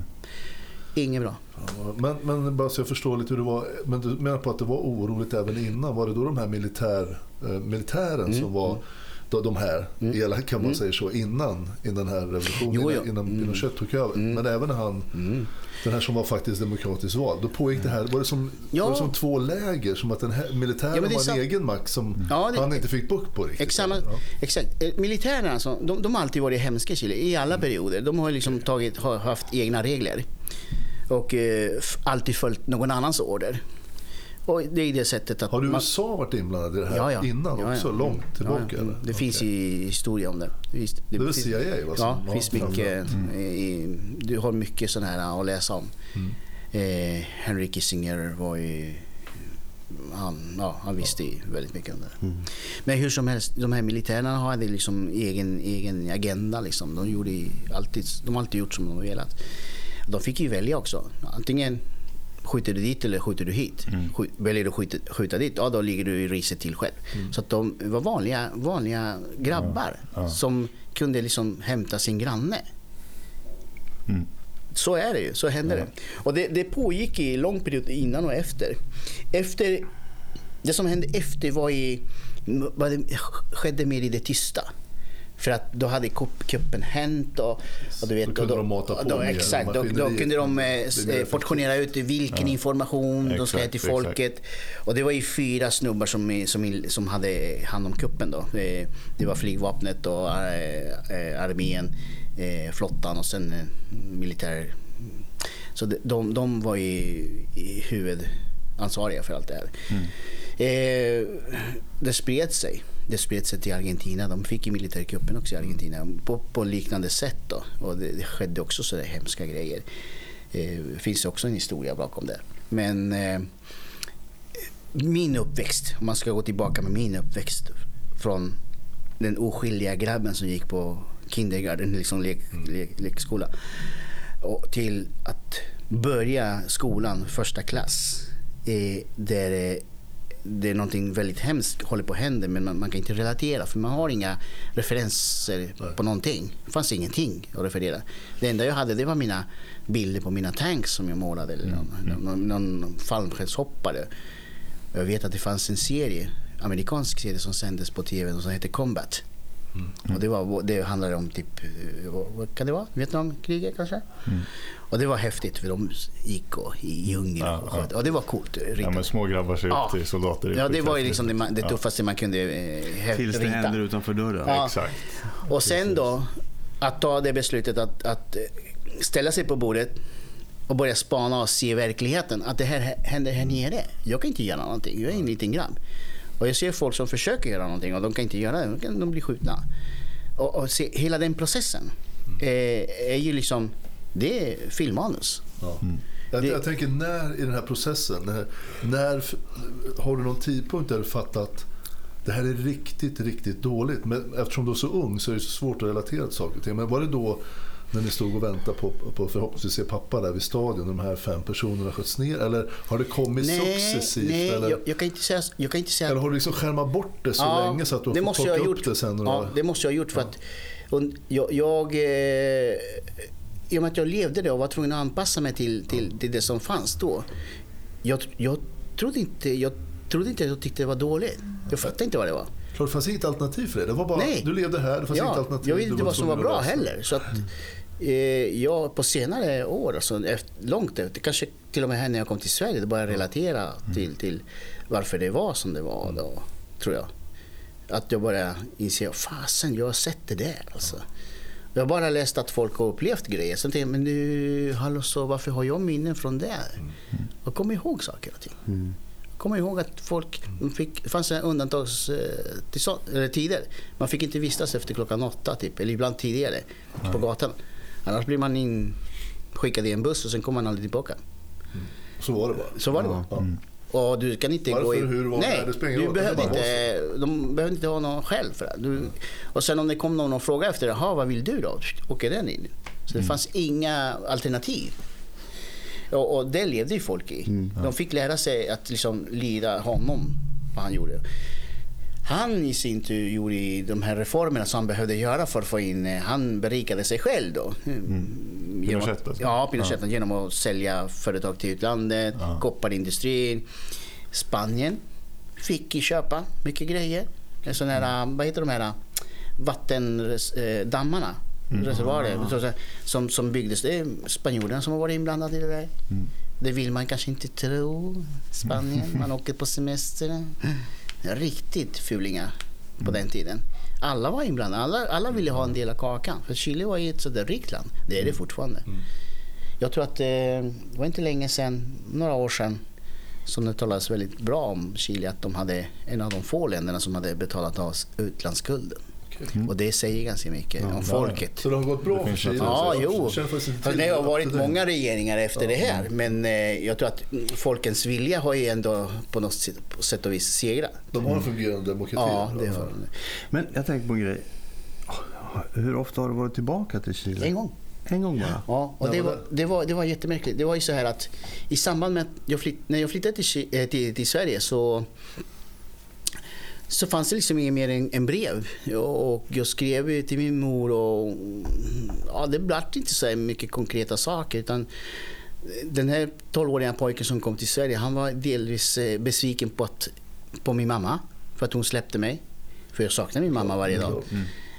Ingen bra. Ja, Men, men bara så jag förstår lite hur det var. Men du menar på att det var oroligt även innan. Var det då de här militär, militären Mm, som var då, de här, elaka kan man säga så, innan, innan den här revolutionen, Jo, jo. innan Pinochet tog över. Men även han, den här som var faktiskt demokratiskt vald, då pågick det här, var det som, Ja. var det som två läger? Som att den här militären Ja, var en sant. egen makt som Ja, det- han inte fick bukt på riktigt? Ja. exakt. Eh, Militärerna alltså, de, de har alltid varit hemska i Chile, i alla perioder. De har liksom tagit, har haft egna regler. Och eh, alltid följt någon annans order. Och det är det sättet att... Har man- USA varit inblandad i det här innan Ja, ja. också? Långt tillbaka? Ja, ja. eller? Det finns Okej. i historia om det. Visst, Det är väl finns- CIA? Som Ja, det finns mycket. framfört. I, du har mycket sådana här att läsa om. Mm. Eh, Henry Kissinger var ju... Han, ja, han visste ju väldigt mycket om det. Mm. Men hur som helst, de här militärerna hade liksom egen, egen agenda. Liksom. De, gjorde alltid, de har alltid gjort som de velat. De fick ju välja också. Antingen skjuter du dit eller skjuter du hit. Skj- Väljer du att skjuta, skjuta dit, ja då ligger du i riset till själv. Så att de var vanliga, vanliga grabbar som kunde liksom hämta sin granne. Mm. Så är det ju, så händer det. Och det, det pågick i lång period innan och efter. efter. Det som hände efter var i, vad det skedde mer i det tysta. För att då hade kupp- kuppen hänt och, och du vet, Då kunde och de mata på då, mer Exakt, då, då kunde de eh, eh, portionera ut vilken information de ska ge Exakt, till exakt. folket. Och det var ju fyra snubbar som, som, som hade hand om kuppen då. Det var flygvapnet och eh, armén, eh, flottan och sen militär. Så de, de, var ju i huvudansvariga för allt det här. Eh, det spred sig. Det spred sig till Argentina. De fick ju militärkuppen också i Argentina på, på liknande sätt. Då. Och det, det skedde också så där hemska grejer. Eh, det finns också en historia bakom det. Men eh, min uppväxt, om man ska gå tillbaka med min uppväxt från den oskyldiga grabben som gick på kindergarten, liksom lek, lek, lekskola. och till att börja skolan första klass. Eh, där eh, det är någonting väldigt hemskt håller på att hända men man, man kan inte relatera för man har inga referenser på någonting. Det fanns ingenting att referera. Det enda jag hade det var mina bilder på mina tanks som jag målade. Eller någon, någon, någon fallskärmshoppare. Jag vet att det fanns en serie, amerikansk serie som sändes på tv som hette Combat. Och det, var, det handlade om typ, eh, vad, kan det vara? Vietnamkriget kanske? Och det var häftigt för de gick och, i djungeln Ja, och sköt. Och det var coolt. Ja, ritat. men små grabbar ser Ja. ut till soldater. Ja, det var ju liksom det, man, det Ja, tuffaste man kunde eh, Tills det rita. händer utanför dörren. Ja. Exakt. Och sen då att ta det beslutet att, att eh, ställa sig på bordet och börja spana och se verkligheten. Att det här hä- händer här nere. Jag kan inte göra någonting. Jag är en liten grabb. Och jag ser folk som försöker göra någonting och de kan inte göra det. De, kan, de blir skjutna. Och, och se, hela den processen eh, är ju liksom, det är filmmanus. Ja. Jag, Det- jag tänker när i den här processen, när, när har du någon tidpunkt där du fattat att det här är riktigt, riktigt dåligt. Men eftersom du är så ung så är det så svårt att relatera till saker och ting. Men var det då när ni stod och väntade på, på förhoppningsvis se pappa där vid stadion, de här fem personerna sköts ner? Eller har det kommit successivt? nej eller, jag, jag, kan inte säga, jag kan inte säga eller har du liksom skärmat bort det så Ja, länge så att du har fått plocka upp det sen? Ja, det måste jag ha gjort för att och jag, jag eh, i och med att jag levde det och var tvungen att anpassa mig till, till, till det som fanns då. Jag, jag, trodde inte, jag trodde inte att jag tyckte det var dåligt. Jag fattade inte vad det var. Klart, det fanns inget alternativ för det. det var bara, Nej. Du levde här, det fanns inget Ja, alternativ. jag visste inte vad som var bra heller. Så att, eh, jag på senare år, alltså efter, långt efter, kanske till och med här när jag kom till Sverige, då började jag relatera till, till varför det var som det var då, tror jag. Att jag började inse, fasen jag har sett det där alltså. Jag har bara läst att folk har upplevt grejer. Sen tänkte jag, men nu, hallå så varför har jag minnen från det? Jag kommer ihåg saker och ting. Jag kommer ihåg att folk fick, det fanns en undantags eh. Man fick inte vistas efter klockan åtta typ, eller ibland tidigare på gatan. Annars blir man in, skickad i en buss och sen kommer man aldrig tillbaka. Så var det bara. Så var det bara. Ja. Och du kan inte Varför, gå i... hur, var Nej, det? Du behövde inte, de behövde inte ha någon skäl för det. Du, och sen om det kom någon och frågade efter det, "Jaha, vad vill du då? Åker den in. Så det fanns inga alternativ. Och, och det levde ju folk i. De fick lära sig att liksom lida honom, vad han gjorde. Han i sin tur gjorde de här reformerna som han behövde göra för att få in, eh, han berikade sig själv då. Genom, Pinochet alltså? Ja, Pinochet genom att sälja företag till utlandet, Ja. kopparindustrin. Spanien fick köpa mycket grejer. Sådana här, vad heter de här vattendammarna? Reservoarer så- så- som, som byggdes. Det är spanjorerna som har varit inblandade i det där. Det vill man kanske inte tro. Spanien, man åker på semester. Riktigt fulingar på den tiden. Alla var inblandade. Alla, alla ville ha en del av kakan. För Chile var ju ett sådär rikt land. Det är det fortfarande. Jag tror att eh, det var inte länge sedan, några år sedan, som det talades väldigt bra om Chile, att de hade en av de få länderna som hade betalat av utlandsskulden. Och det säger ganska mycket om folket. Så det har gått bra för Chile? Ja, jo. det har varit många regeringar efter det här. Men eh, jag tror att folkens vilja har ju ändå på något sätt, på sätt och vis segrat. De har en fungerande demokrati. Ja, det de har de. Men jag tänker på en grej. Hur ofta har du varit tillbaka till Chile? En gång. En gång bara? Ja, och det var det, var, det var jättemärkligt. Det var ju så här att i samband med att jag flytt, när jag flyttade till, eh, till, till Sverige så, så fanns det liksom inget mer än, än brev. Och jag skrev till min mor och ja, det blev inte så mycket konkreta saker. Utan den här 12-åriga pojken som kom till Sverige han var delvis eh, besviken på, att, på min mamma för att hon släppte mig. För jag saknar min mamma varje dag.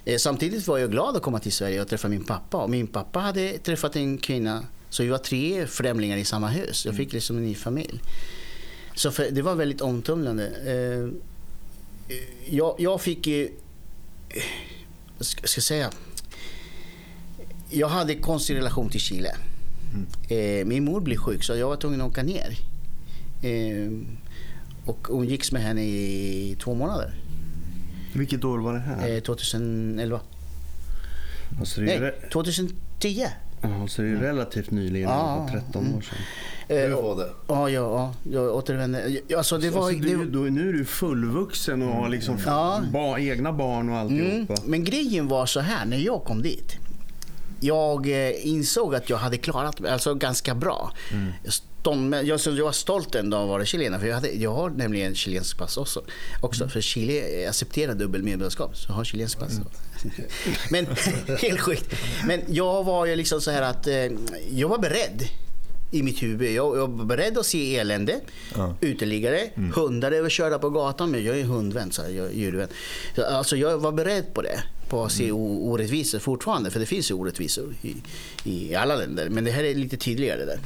Eh, Samtidigt var jag glad att komma till Sverige och träffa min pappa. Och min pappa hade träffat en kvinna, så vi var tre främlingar i samma hus. Jag fick liksom en ny familj. Så för, det var väldigt omtumlande. Jag, jag fick ju, ska ska säga, jag hade en konstig relation till Chile. Eh, Min mor blev sjuk så jag var tvungen att åka ner. Eh, Och hon gicks med henne i två månader, Vilket år var det här? eh, 2011. Alltså det Nej, re- 2010. Ja, så det är relativt nyligen, Ja, ja, 13 år sedan. Eh, Hur och- var det? Ja, ja, ja, jag återvände. Alltså det var... Alltså, du, det, då, nu är du fullvuxen och har liksom Ja. ba, egna barn och mm, alltihopa. men grejen var så här när jag kom dit. Jag eh, insåg att jag hade klarat mig alltså ganska bra. Mm. Stånd, jag, jag var stolt ändå att vara chilenare för jag, hade, jag har nämligen chilensk pass också. också Mm. För Chile accepterar dubbel medborgarskap så jag har chilensk pass. men helt sjukt. Men jag var ju liksom så här att eh, jag var beredd i mitt huvud. Jag, jag var beredd att se elände, Ja. uteliggare, hundar överkörda på gatan. Men jag är hundvän, så här, jag djurvän. Så, Alltså jag var beredd på det. På att se o- orättvisor fortfarande. För det finns ju orättvisor i, i alla länder. Men det här är lite tydligare där.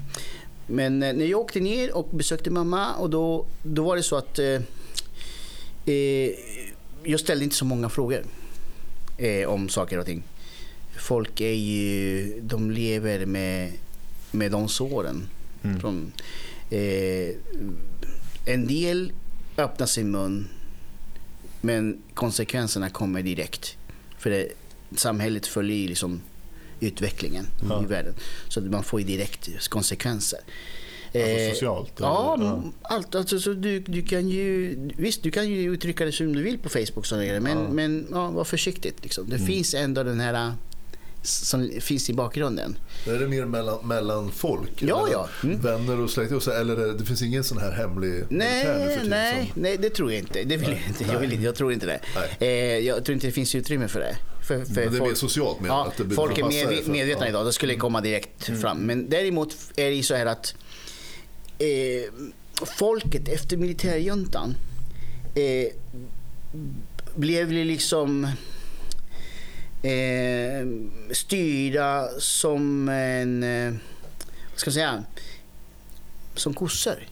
Men eh, när jag åkte ner och besökte mamma och då, då var det så att eh, eh, jag ställde inte så många frågor eh, om saker och ting. Folk är ju, de lever med, med de såren. Mm. Från, eh, en del öppnar sin mun men konsekvenserna kommer direkt. För det, samhället följer ju liksom utvecklingen Ja. i världen. Så att man får ju direkt konsekvenser. Alltså Eh, socialt? Ja, m- allt. Alltså, så du, du kan ju, visst, du kan ju uttrycka det som du vill på Facebook. Men Ja. men ja, var försiktigt. Liksom. Det Mm. finns ändå den här som finns i bakgrunden. Är det mer mellan, mellan folk? Ja, ja. Mm. Vänner och släkt? Och så, eller det, det finns ingen sån här hemlig militär Nej, tiden nej, som- nej, det tror jag inte. Det vill jag, inte. Jag, vill, jag tror inte det. Eh, jag tror inte det finns utrymme för det. För, för Men det är mer folk, socialt med ja, att det folk är medve- för- medvetna ja. idag. Det skulle komma direkt fram. Men däremot är det så här att eh, folket efter militärjuntan eh, blev liksom eh, styrda som en, eh, vad ska jag säga, som kossor.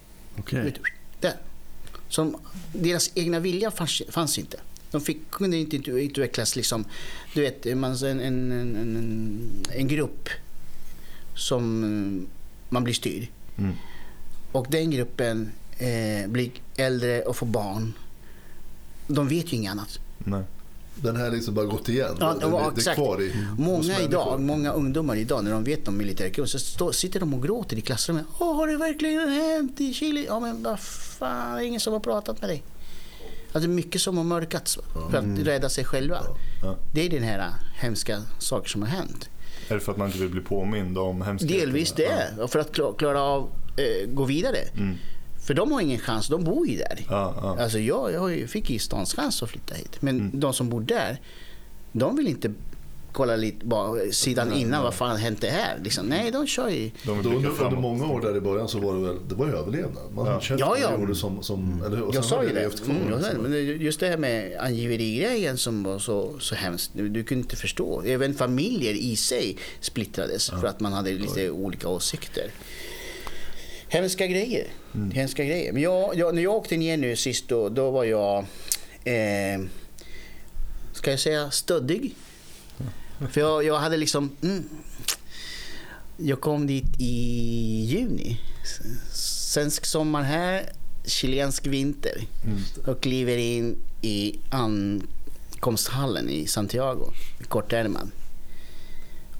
Där. Som, deras egna vilja fanns, fanns inte. De fick, kunde inte ut- utvecklas liksom, du vet, man, en, en, en, en, en grupp som eh, man blir styrd. Mm. Och den gruppen eh, blir äldre och får barn. De vet ju inget annat. Nej. Den här liksom bara gått igen. Ja, det, det, det är exakt. kvar i Många idag, många ungdomar idag när de vet om militärkurs så stå, sitter de och gråter i klassrummet. Åh, har det verkligen hänt i Chile? Ja, men vad fan, det är ingen som har pratat med dig. Alltså, det är mycket som har mörkats för att rädda sig själva. Ja. Det är den här hemska saker som har hänt. Är det för att man inte vill bli påmind om hemskheterna? Delvis det, och för att kla- klara av eh, gå vidare. Mm. För de har ingen chans, de bor ju där. Ja, ja. Alltså jag, jag fick ju stans chans att flytta hit. Men de som bor där, de vill inte kolla lite bara sidan Nej, innan, nej. vad fan hänt det här? Liksom, nej, de kör ju. De Då, under, under många år där i början så var det väl det var överlevnad. Man Ja. ja. känt Ja, ja. som, som eller hur? Och Jag sa ju det Mm, jag sa det. liksom. Men just det här med angiverigrejen som var så, så hemskt. Du, du kunde inte förstå. Även familjer i sig splittrades för att man hade lite olika åsikter. Hemska grejer. Hemska grejer. Men jag, jag, när jag åkte ner nu sist då, då var jag, eh, ska jag säga stöddig? För jag, jag hade liksom, mm, jag kom dit i juni. Svensk sommar här, chilensk vinter. Och kliver in i ankomsthallen i Santiago, kortärmad.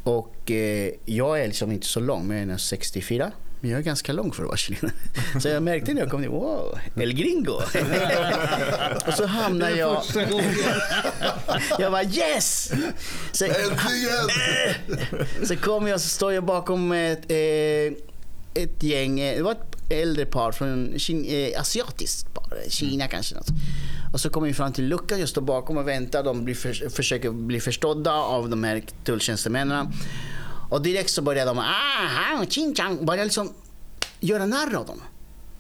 Och eh, jag är liksom inte så lång, men jag är 64. Men jag är ganska lång för att vara chilenare. Så jag märkte när jag kom dit, wow, El Gringo. och så hamnar jag... jag var yes! Så, Äntligen! så kommer jag så står jag bakom ett, eh, ett gäng, eh, det var ett äldre par från Kin- eh, asiatiskt par, Kina kanske. Något. Och så kommer vi fram till luckan, jag står bakom och väntar. De blir för, försöker bli förstådda av de här tulltjänstemännen. Och direkt så börjar de, ah, ching chang, börjar liksom göra narr av dem.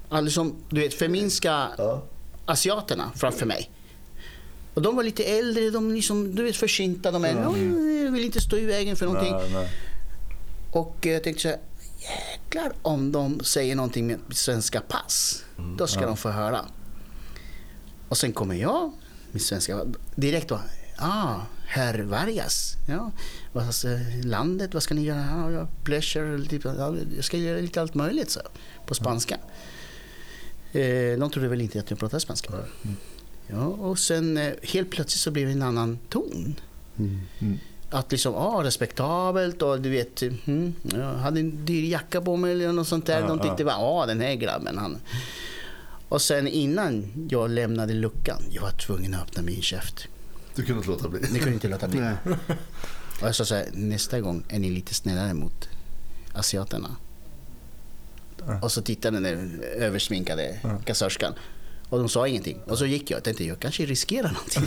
Alltså, du vet, förminska Ja. asiaterna framför mig. Och de var lite äldre, de liksom, du vet försynta, de är, "Oj, vill inte stå i vägen för någonting. Nej, nej. Och jag tänkte så här, jäklar om de säger någonting med svenska pass. Då ska de få höra. Och sen kommer jag med svenska, direkt då, ah, herr Vargas. Ja, vad, alltså, landet, vad ska ni göra? Ja, ja, pleasure, typ, ja, jag ska göra lite allt möjligt så, på spanska. Eh, de trodde väl inte att jag pratade spanska. Ja, och sen eh, helt plötsligt så blev det en annan ton. Mm. Att liksom, ah, respektabelt och du vet, mm, jag hade en dyr jacka på mig eller något sånt där. Ja, De tyckte bara, ah, den här grabben han. Och sen innan jag lämnade luckan, jag var tvungen att öppna min käft. Du kunde inte låta bli. Det kunde inte låta bli. Och jag sa så här, nästa gång är ni lite snällare mot asiaterna. Ja. Och så tittade den där översminkade kassörskan. Och de sa ingenting. Och så gick jag. Jag tänkte, jag kanske riskerar någonting.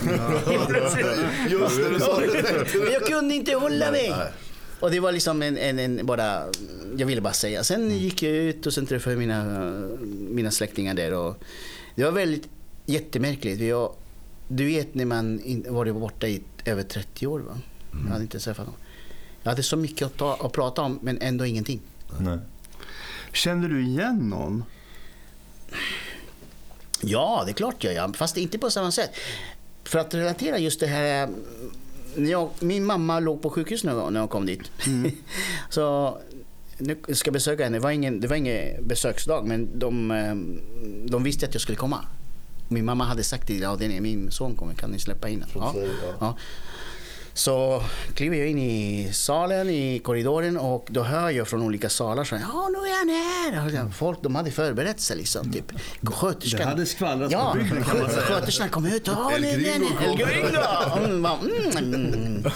Just du sa det Men jag kunde inte hålla mig. Nej. Och det var liksom en, en, en bara, jag ville bara säga. Sen gick jag ut och sen träffade jag mina, mina släktingar där. Och det var väldigt jättemärkligt. Jag, du vet när man varit borta i över 30 år. Va? Jag hade inte träffat dem. Jag hade så mycket att, ta, att prata om men ändå ingenting. Nej. Kände du igen någon? Ja, det är klart jag gör. Fast inte på samma sätt. För att relatera just det här. När jag, min mamma låg på sjukhus när jag, kom dit. så nu ska jag besöka henne. Det var ingen, det var ingen besöksdag men de, eh, de visste att jag skulle komma. Min mamma hade sagt till avdelningen, min son kommer, kan ni släppa in honom?" Ja. ja. Så kliver jag in i salen, i korridoren och då hör jag från olika salar så här, ja nu är han här. Och Folk de hade förberett sig liksom. Typ. Sköterskan. Det hade skvallrats ja, på bygden, kan man säga. Sköterskan kom ut. Ja, El Gringo kom. El Gringo. Hon bara, mm, mm.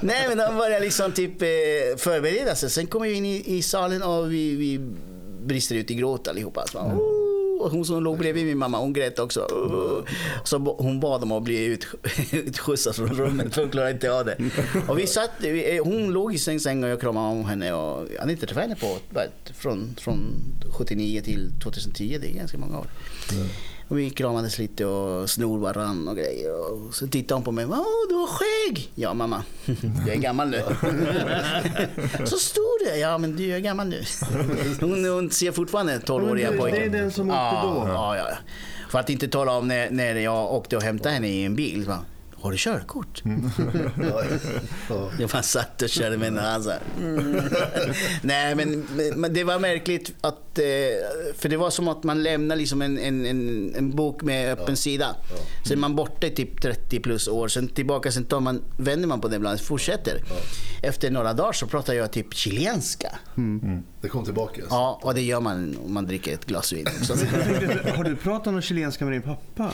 Nej men de började liksom typ eh, förbereda sig. Sen kommer vi in i, i salen och vi, vi brister ut i gråt allihopa. Så, bara, "Oh." och hon som låg bredvid min mamma, hon grät också. Uh. Så hon bad om att bli ut, utskjutsad från rummet för hon klarade inte av det. Och vi satt, eh, hon låg i sin säng och jag kramade om henne. Och jag hade inte träffat henne på från, från 79 till 2010, det är ganska många år. Och vi kramades lite och snor varann och grejer. Och så tittade hon på mig. Åh, du har skägg! Ja mamma, jag är gammal nu. så stor du är. Ja men du är gammal nu. Hon, hon ser fortfarande 12-åriga Men det- pojken. det är den som åkte ja, då. Ja, ja. För att inte tala om när, när jag åkte och hämtade henne i en bil. Så har du körkort? Ja, ja. Jag bara satt och körde med så här. Mm. Nej men, men det var märkligt att, eh, för det var som att man lämnar liksom en, en, en, en bok med öppen sida. Sen är man borta i typ 30 plus år, sen tillbaka, sen tar man, vänder man på det ibland, fortsätter. Efter några dagar så pratar jag typ chilenska. Det kom tillbaka. Ja, och det gör man om man dricker ett glas vin. Har du pratat någon chilenska med din pappa?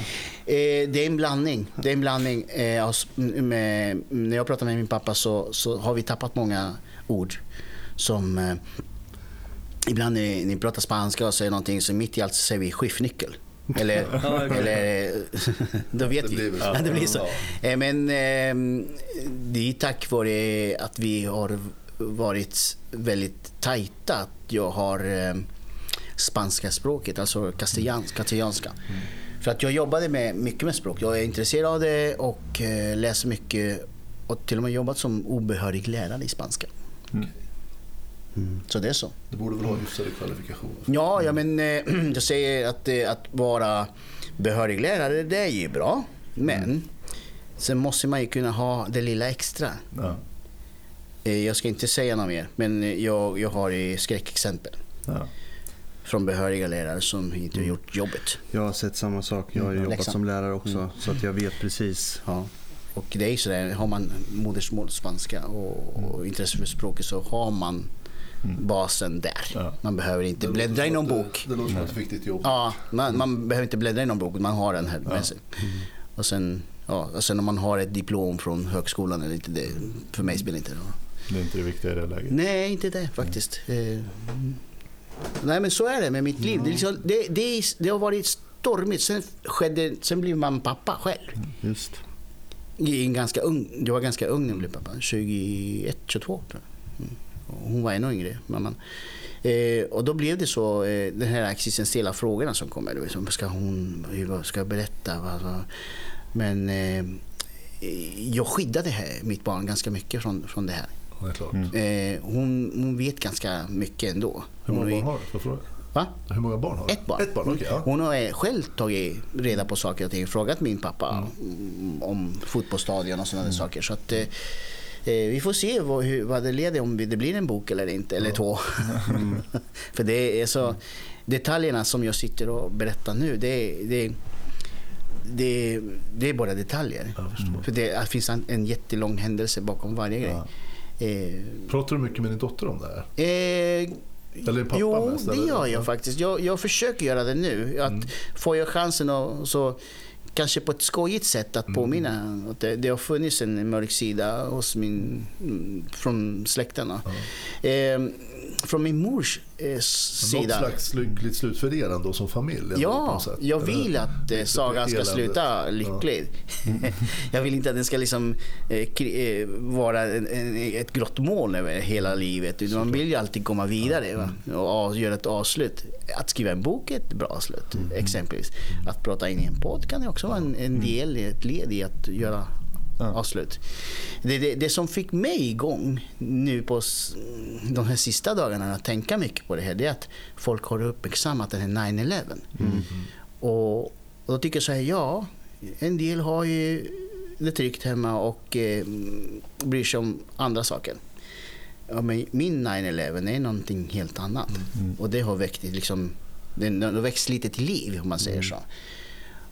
Eh, det är en blandning. Det är en blandning. Eh, med, när jag pratar med min pappa så, så har vi tappat många ord. Som eh, ibland när ni pratar spanska och säger någonting så mitt i allt så säger vi skiftnyckel. Eller, eller då vet Det vi. Ja, det blir så. Ja. Eh, Men eh, det är tack vare att vi har varit väldigt tajta. Att jag har eh, spanska språket, alltså castellans, castellanska. För att jag jobbade med, mycket med språk. Jag är intresserad av det och eh, läser mycket och till och med jobbat som obehörig lärare i spanska. Mm. Så det är så. Du borde väl ha hyfsade kvalifikationer? Ja, ja men eh, jag säger att, eh, att vara behörig lärare, det är ju bra. Men sen måste man ju kunna ha det lilla extra. Ja. Jag ska inte säga något mer, men jag, jag har i skräckexempel Ja. Från behöriga lärare som inte har gjort jobbet. Jag har sett samma sak. Jag har ju jobbat Läxan. som lärare också. Så att jag vet precis. Ja. Och det är ju sådär, har man modersmål spanska och, och intresse för språket så har man basen där. Ja. Man behöver inte Det bläddra i någon att bok. Det, det låter som ett viktigt jobb. Ja, man, man behöver inte bläddra i någon bok, man har den här med sig. Och sen, ja, och sen om man har ett diplom från högskolan eller inte, det, för mig spelar inte det någon Det är inte det viktiga i det läget. Nej, inte det faktiskt. Mm. Nej, men så är det med mitt liv. Det, liksom, det, det, det har varit stormigt. Sen, skedde, sen blev man pappa själv. Just. I en ganska ung, jag var ganska ung när jag blev pappa. 21, 22 tror jag. Mm. Hon var ännu yngre, mamman. Eh, och då blev det så, eh, den här existentiella frågorna som kommer. Du vet, som ska hon, ska jag berätta? Vad, vad? Men eh, jag skyddade här, mitt barn ganska mycket från, från det här. Ja, det är klart. Eh, hon, hon vet ganska mycket ändå. Hur många Hon är- barn har du? Får jag fråga? Va? Hur många barn har du? Ett barn. Ett barn, okej. ja. Hon har själv tagit reda på saker och ting. Frågat min pappa mm, om fotbollsstadion och sådana saker. Så att, eh, eh, vi får se vad, hur, vad det leder om det blir en bok eller inte. Eller två. För det är så... Detaljerna som jag sitter och berättar nu, det, det, det, det är bara detaljer. För det finns en, en jättelång händelse bakom varje grej. Eh, Pratar du mycket med din dotter om det här? Eh, Eller pappa jo, mest, det eller? gör jag faktiskt. Jag, jag försöker göra det nu. Att Mm. Får jag chansen och, så kanske på ett skojigt sätt att påminna. Att det, det har funnits en mörk sida hos min, mm, från släkten. då. Eh, från min mors eh, Något sida. slags lyckligt slut för er ändå som familj? Ja, något jag vill att eh, sagan ska sluta lyckligt. jag vill inte att den ska liksom, eh, eh, vara en, en, ett grått moln över hela livet. Utan man vill ju alltid komma vidare va? och göra ett avslut. Att skriva en bok är ett bra avslut exempelvis. Att prata in i en podd kan också vara en, en del, ett led i att göra Ja. avslut. Det, det, det som fick mig igång nu på de här sista dagarna att tänka mycket på det här, det är att folk har uppmärksammat den här 9-11. Och, och då tycker jag så här, ja, en del har ju det tryggt hemma och eh, bryr sig om andra saker. Ja, men min 9-11 är någonting helt annat. Och det har väckt liksom, den den har växt lite till liv om man säger så.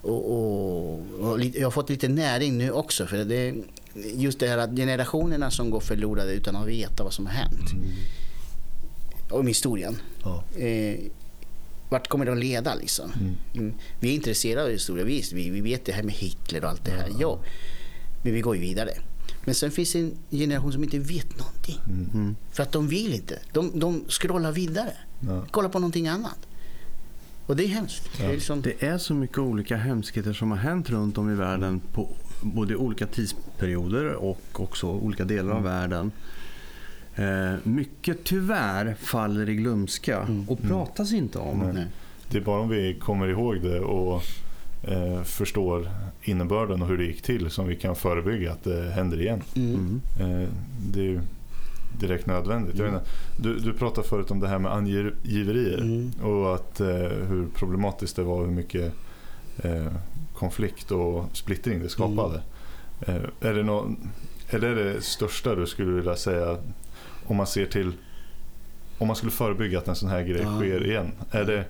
Och, och, och jag har fått lite näring nu också. För det, just det här att generationerna som går förlorade utan att veta vad som har hänt. Om historien. Ja. Eh, vart kommer det att leda liksom? Mm. Vi är intresserade av historia, visst. Vi, vi vet det här med Hitler och allt det här. Ja. Men vi går ju vidare. Men sen finns det en generation som inte vet någonting. För att de vill inte. De, de scrollar vidare. Ja. Kollar på någonting annat. Och det är hemskt. Det är liksom, Det är så mycket olika hemskheter som har hänt runt om i världen på både olika tidsperioder och också olika delar av världen. Eh, mycket tyvärr faller i glömska och pratas inte om. Nej. Nej. Det är bara om vi kommer ihåg det och eh, förstår innebörden och hur det gick till som vi kan förebygga att det händer igen. Mm. Eh, det är ju direkt nödvändigt. Jag vet inte, du, du pratade förut om det här med angiverier Mm. och att, eh, hur problematiskt det var hur mycket eh, konflikt och splittring det skapade. Mm. Eh, är, det nå, är det det största du skulle vilja säga om man ser till om man skulle förebygga att en sån här grej Ja. sker igen? Är det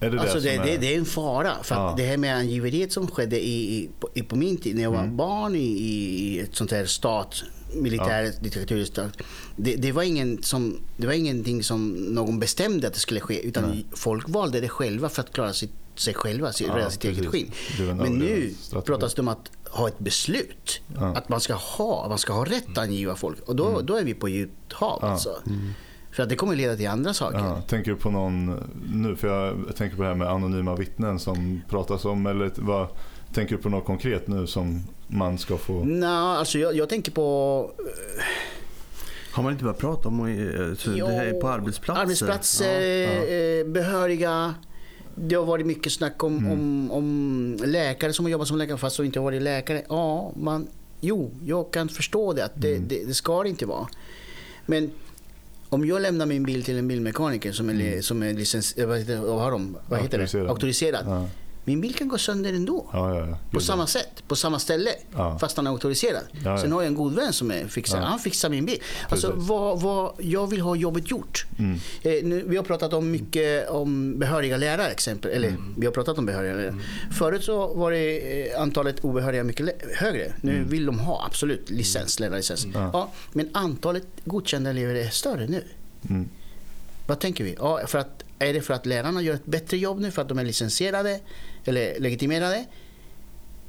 är det, Alltså det, är... det är en fara. För Ja. det här med angiveriet som skedde i, i, på, i, på min tid när jag var Mm. barn i, i ett sånt här stat, militär diktaturstat. Det, det, var ingen som, det var ingenting som någon bestämde att det skulle ske. Utan Nej. folk valde det själva för att klara sitt, sig själva, sitt, Ja, rädda sitt eget skinn. Men nu pratas det om att ha ett beslut. Ja. Att man ska ha, man ska ha rätt att angiva folk. Och då, då är vi på djupt hav Ja. alltså. För att det kommer leda till andra saker. Ja, tänker du på någon nu? För jag tänker på det här med anonyma vittnen som pratas om. Eller vad, tänker du på något konkret nu som man ska få? Nej, alltså jag, jag tänker på Har man inte börjat prata om eh, så det här är på arbetsplatser? Arbetsplatser, Ja. eh, behöriga. Det har varit mycket snack om, Mm. om, om läkare som har jobbat som läkare fast inte har varit läkare. Ja, man, jo, jag kan förstå det. Att det, Mm. det, det ska det inte vara. Men om jag lämnar min bil till en bilmekaniker som är, li- som är licens, eh, vad heter, vad har de? Vad heter det? Mm. Auktoriserad. Auktoriserad. Ja, Min bil kan gå sönder ändå. ja, ja. ja. På samma sätt, på samma ställe. Fast han är auktoriserad. Sen har jag en god vän som är fixare. Ja. Han fixar min bil. Alltså, vad, vad, jag vill ha jobbet gjort. Mm. Eh, nu, vi har pratat om mycket om behöriga lärare exempel. Eller Mm. vi har pratat om behöriga lärare. Förut så var det eh, antalet obehöriga mycket högre. Nu Mm. vill de ha absolut licens, lärarlicens. Ja. men antalet godkända elever är större nu. Mm. Vad tänker vi? Ja, för att, är det för att lärarna gör ett bättre jobb nu för att de är licensierade eller legitimerade?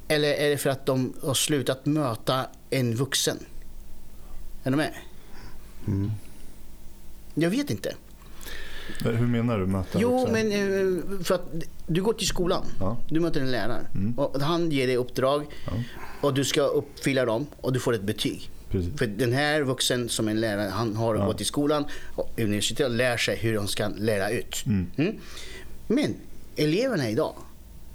Eller är det för att de har slutat möta en vuxen? Är du med? Mm. Jag vet inte. Hur menar du möta Jo, vuxna? men eh, för att du går till skolan. Ja. Du möter en lärare. Mm. Och han ger dig uppdrag Ja. och du ska uppfylla dem och du får ett betyg. Precis. För den här vuxen som en lärare, han har Ja. gått i skolan och universitetet och lär sig hur de ska lära ut. Mm. Mm. Men eleverna idag,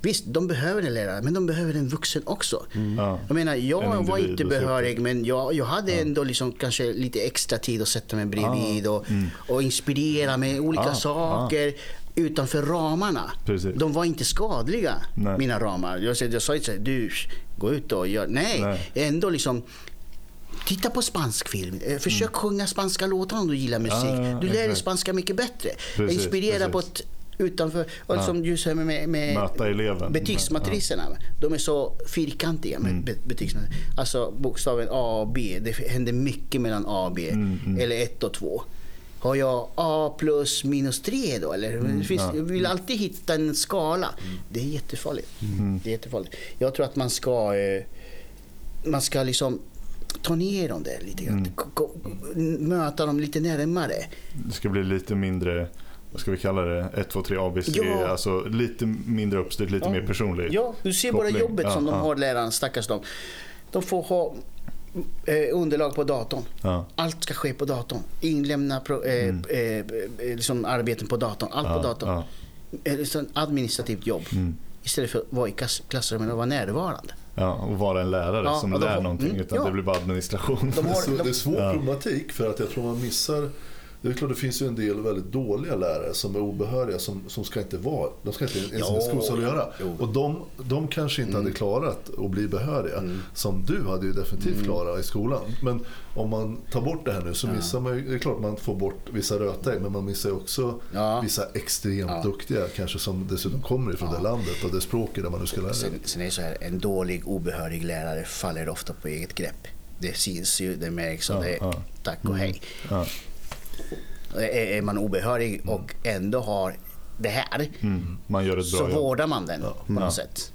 visst de behöver en lärare men de behöver en vuxen också. Ja. Jag menar, En jag var inte behörig men jag, jag hade ändå liksom kanske lite extra tid att sätta mig bredvid och, och inspirera med olika Ah, saker utanför ramarna. Precis. De var inte skadliga, Nej. mina ramar. Jag, sa- jag sa inte så här, du gå ut och gör. Nej, Nej. ändå liksom Titta på spansk film. Eh, Försök sjunga spanska låtar om du gillar musik. Mm. Ja, du lär dig spanska mycket bättre. Precis, Inspirera på precis. ett utanför. Och Ja. som du säger med, med Möta eleven. betygsmatriserna. De är så fyrkantiga med Mm. be- betygsmatriserna. Alltså bokstaven A och B. Det händer mycket mellan A och B. Mm, mm. Eller 1 och 2. Har jag A plus minus 3 då? Eller? det finns, ja. Jag vill alltid hitta en skala. Det är jättefarligt. Det är jättefarligt. Jag tror att man ska, eh, man ska liksom ta ner dem där lite grann. Gå- Möta dem lite närmare. Det ska bli lite mindre, vad ska vi kalla det, 1, 2, 3 ABC, Ja. alltså lite mindre uppstyrt, lite Ja. mer personligt. Ja, du ser bara jobbet som Ja, de ja. har, lärarna, stackars dem. De får ha eh, underlag på datorn. Ja. Allt ska ske på datorn. Inlämna pro, eh, Mm. eh, eh, liksom arbeten på datorn. Allt Ja, på datorn. ja. Eh, liksom administrativt jobb. Mm. Istället för att vara i klass, klassrummen och vara närvarande. Ja, och vara en lärare Ja, som de lär får- någonting mm, utan ja. det blir bara administration. De Det är, har, så, det är de, svår Ja. problematik för att jag tror man missar det är klart det finns ju en del väldigt dåliga lärare som är obehöriga som, som ska inte vara, de ska inte ens med skolsal att göra. jo. Och de, de kanske inte hade klarat att bli behöriga. Som du hade ju definitivt klarat i skolan. Men om man tar bort det här nu så missar man ju, det är klart man får bort vissa rötägg men man missar ju också Ja. vissa extremt Ja. duktiga kanske som dessutom kommer ifrån det landet och det språket där man nu ska lära sig. sen, sen är det så här, en dålig obehörig lärare faller ofta på eget grepp. Det syns ju, det märks och Ja, det ja. tack och hej. Ja. Är, man obehörig och ändå har det här Mm. Man gör ett så bra jobb. vårdar man den på något Ja. sätt.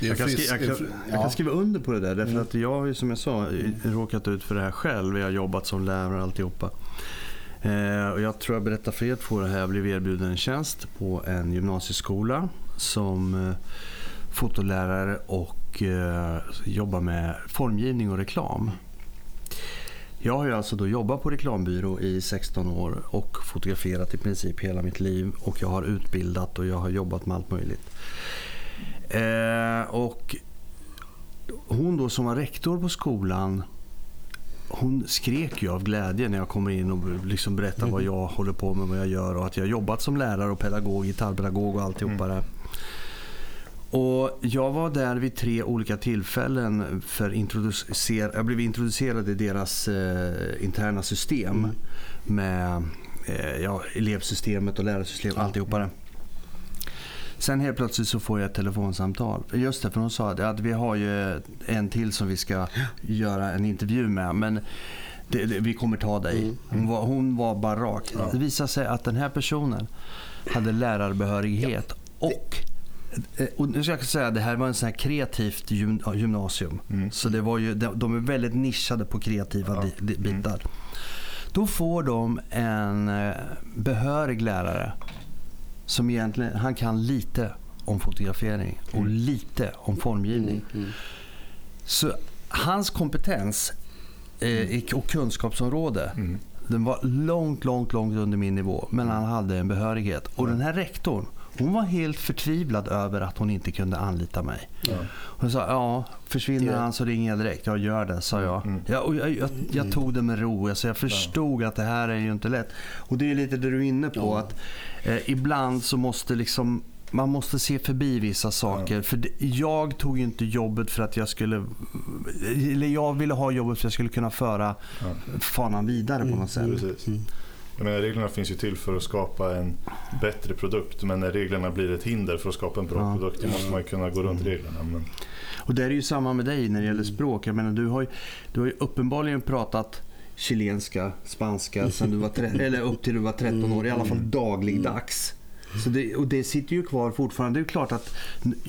Jag kan, frisk- skri- jag, kan, jag kan skriva under på det där. Därför att jag har ju som jag sa råkat ut för det här själv. Jag har jobbat som lärare och alltihopa. Eh, och jag tror jag berättar för er två det här. Jag blev erbjuden en tjänst på en gymnasieskola som eh, fotolärare och eh, jobbar med formgivning och reklam. Jag har ju alltså då jobbat på reklambyrå i 16 år och fotograferat i princip hela mitt liv. Och jag har utbildat och jag har jobbat med allt möjligt. Eh, och hon då som var rektor på skolan hon skrek ju av glädje när jag kommer in och liksom berättar vad jag håller på med, vad jag gör och att jag har jobbat som lärare och pedagog, gitarrpedagog och alltihopa det. Och jag var där vid tre olika tillfällen för introducer- jag blev introducerad i deras eh, interna system med eh, ja, elevsystemet och lärarsystemet och alltihopa det. Sen helt plötsligt så får jag ett telefonsamtal. Just det, för hon sa att vi har ju en till som vi ska göra en intervju med. Men det, det, vi kommer ta dig. Hon var, hon var bara rak. Det visade sig att den här personen hade lärarbehörighet och och nu ska jag säga det här var en sån här kreativt gym- gymnasium. Så det var ju, de, är väldigt nischade på kreativa di, di, bitar. Då får de en eh, behörig lärare som egentligen, han kan lite om fotografering och lite om formgivning. Så hans kompetens eh, och kunskapsområde den var långt, långt, långt under min nivå. Men han hade en behörighet. Och den här rektorn, hon var helt förtvivlad över att hon inte kunde anlita mig. Hon sa, ja, försvinner han så ringer jag direkt. Jag gör det, sa jag. Ja, och jag, jag, jag tog det med ro. Alltså, jag förstod att det här är ju inte lätt. Och det är lite det du är inne på. Ja. att eh, Ibland så måste liksom man måste se förbi vissa saker. För det, jag tog ju inte jobbet för att jag skulle... Eller jag ville ha jobbet för att jag skulle kunna föra fanan vidare på något sätt. Precis. Jag menar, reglerna finns ju till för att skapa en bättre produkt. Men när reglerna blir ett hinder för att skapa en bra Ja. produkt då måste man ju kunna gå runt reglerna. Men, Och det är ju samma med dig när det gäller språk. Jag menar, du har ju, du har ju uppenbarligen pratat chilenska, spanska sen du var tre- eller upp till du var 13 år, i alla fall dagligdags. Så det, och det sitter ju kvar fortfarande. Det är klart att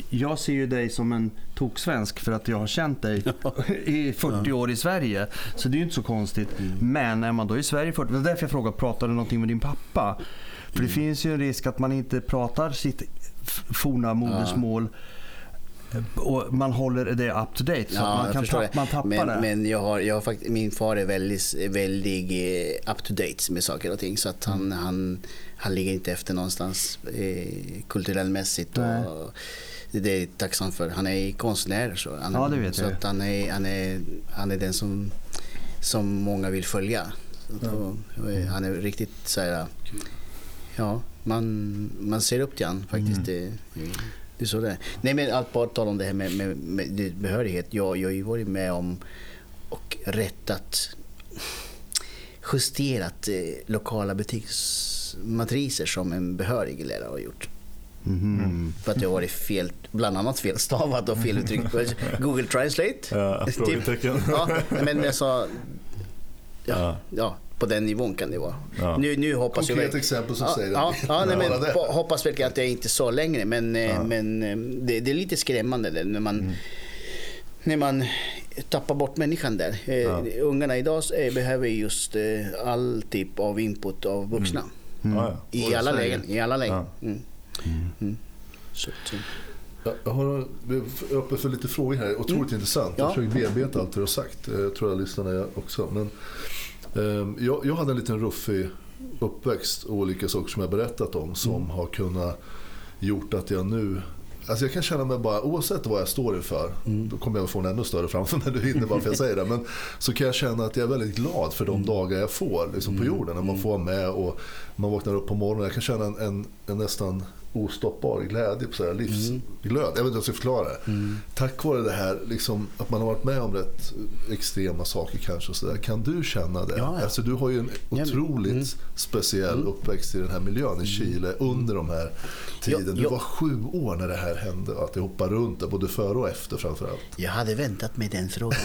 jag ser ju dig som en toksvensk för att jag har känt dig i 40 år i Sverige. Så det är ju inte så konstigt. Men är man då i Sverige 40 Det var därför jag frågade, pratar du någonting med din pappa? För det finns ju en risk att man inte pratar sitt forna modersmål och man håller det up to date så att man, kan tapp, man tappar men, det. Men jag har, jag har fakt- min far är väldigt, väldigt eh, up to date med saker och ting. Så att han, Mm. han, han ligger inte efter någonstans eh, kulturellmässigt. Och, det är jag tacksam för. Han är konstnär. Så, han, Ja, det vet så jag. att han, är, han, är, han är den som, som många vill följa. Och, och, han är riktigt så här, ja, man, man ser upp till han faktiskt. Det, det är så det är. Nej men att bara tala om det här med, med, med det- behörighet. Jag, jag har ju varit med om och rättat, justerat eh, lokala butiksmatriser som en behörig lärare har gjort. Mhm. För att jag har varit fel, bland annat felstavat och feluttryckt på Google Translate. ja, Typ. frågetecken. Ja, men jag sa, ja, Ja. ja, på den nivån kan det vara. Ja. Nu, nu hoppas Konkret jag... exempel som ja, säger ja, det. ja, nej, men det. hoppas verkligen att jag inte är så längre. Men, eh, men eh, det, det är lite skrämmande det, när man, när man tappar bort människan där. Eh, Ja. Ungarna idag eh, behöver just all typ av input av vuxna. Ja, ja. I alla så det. lägen. I alla lägen. Ja. Mm. Mm. Så, eh, Jag- Jag har jag är öppen för lite frågor här. Otroligt intressant. Jag Ja. försöker bearbeta allt du har sagt. Jag tror att lyssnarna också. Men, jag, jag hade en liten ruffig uppväxt och olika saker som jag berättat om som har kunnat gjort att jag nu Alltså jag kan känna mig bara, oavsett vad jag står inför, då kommer jag få en ännu större framför mig, du hinner varför jag säger det. Men så kan jag känna att jag är väldigt glad för de dagar jag får liksom på jorden. När man får vara med och man vaknar upp på morgonen. Jag kan känna en, en, en nästan ostoppbar glädje, på så här livsglöd. Jag vet inte hur jag ska förklara det. Tack vare det här, liksom, att man har varit med om rätt extrema saker kanske. Och så där. Kan du känna det? Ja, ja. Alltså, du har ju en otroligt mm. speciell uppväxt i den här miljön i Chile under de här tiden. Ja, Du ja. var sju år när det här hände och att det hoppade runt där, både före och efter framförallt. Jag hade väntat mig den frågan.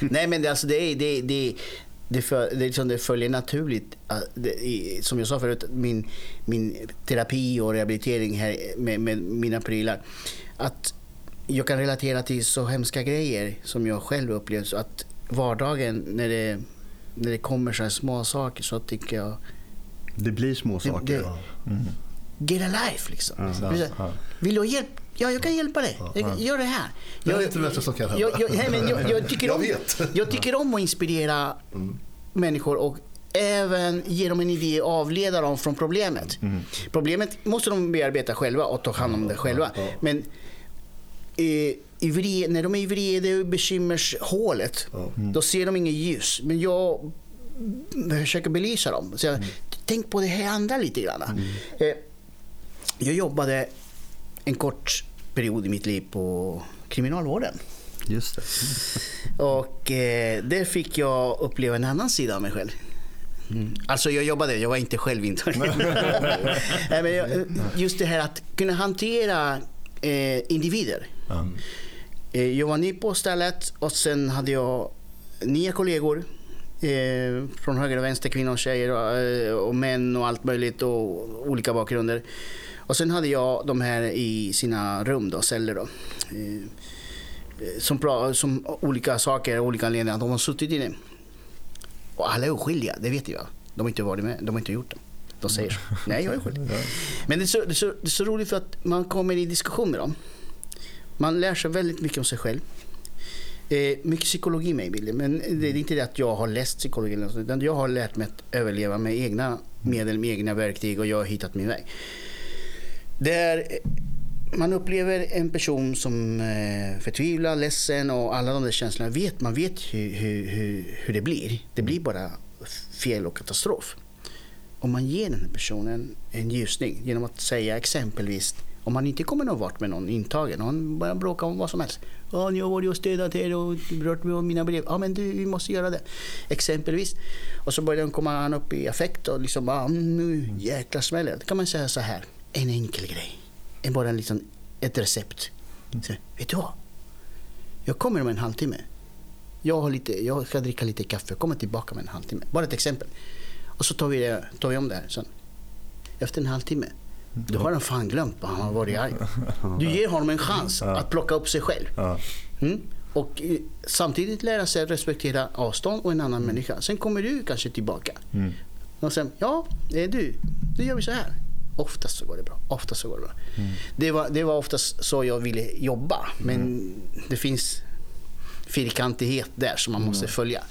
Nej men det, alltså, det, är, det, det, det, för, det, är liksom, det följer naturligt. äh, Det, som jag sa förut, min, min terapi och rehabilitering här med, med mina prylar. Att jag kan relatera till så hemska grejer som jag själv upplevt. Så att vardagen när det, när det kommer så här små saker så tycker jag Det blir små det, saker. det, Get a life liksom. Ja. Vill du ha hjälp? Ja, jag kan hjälpa dig. Jag- Gör det här. Det är Jag- inte det värsta som kan hända. jag, jag, nej, men jag, jag, tycker Jag om, jag tycker om att inspirera människor och även ge dem en idé och avleda dem från problemet. Problemet måste de bearbeta själva och ta hand om det själva. Men eh, i vre, när de är i vrede och bekymmershålet, Ja. då ser de inget ljus. Men jag försöker belysa dem. Så jag, Tänk på det här andra lite grann. Eh, jag jobbade en kort period i mitt liv på kriminalvården. Just det. Och eh, där fick jag uppleva en annan sida av mig själv. Mm. Alltså jag jobbade, jag var inte själv. Nej, men jag, just det här att kunna hantera eh, individer. Eh, jag var ny på stället och sen hade jag nya kollegor. Eh, från höger och vänster, kvinnor och tjejer och, eh, och män och allt möjligt och olika bakgrunder. Och sen hade jag de här i sina rum, då, celler. Då. Eh, som, som olika saker, olika anledningar, de har suttit inne. Och alla är oskyldiga, det vet jag. De har inte varit med, de har inte gjort det. De säger så. Nej, jag är skyldig. Men det är, så, det, är så, det är så roligt för att man kommer i diskussion med dem. Man lär sig väldigt mycket om sig själv. Eh, mycket psykologi med i bilden. Men det är inte det att jag har läst psykologi. Utan jag har lärt mig att överleva med egna medel, med egna verktyg och jag har hittat min väg. Det är, man upplever en person som eh, förtvivlad, ledsen och alla de där känslorna. Vet, man vet hur, hur, hur, hur det blir. Det blir bara fel och katastrof. Om man ger den här personen en ljusning genom att säga exempelvis om man inte kommer någon vart med någon intagen och börjar bråka om vad som helst. Ja, jag har varit och städat här och rört mig om mina brev. Ja, men du, vi måste göra det. Exempelvis. Och så börjar han komma upp i affekt och liksom, ah, nu jäkla smäller det. Då kan man säga så här, en enkel grej. En bara en liten, ett recept. Så, vet du vad? Jag kommer om en halvtimme. Jag, har lite, jag ska dricka lite kaffe. Jag kommer tillbaka med en halvtimme. Bara ett exempel. Och så tar vi, det, tar vi om det här sen. Efter en halvtimme. Då har han fan glömt vad han har varit arg. Du ger honom en chans att plocka upp sig själv. Mm? Och eh, samtidigt lära sig att respektera avstånd och en annan människa. Sen kommer du kanske tillbaka. Mm. Och sen, ja, det är du. Nu gör vi så här. Oftast så går det bra. Oftast så går det bra. Det, var, det var oftast så jag ville jobba. Men det finns fyrkantighet där som man måste följa.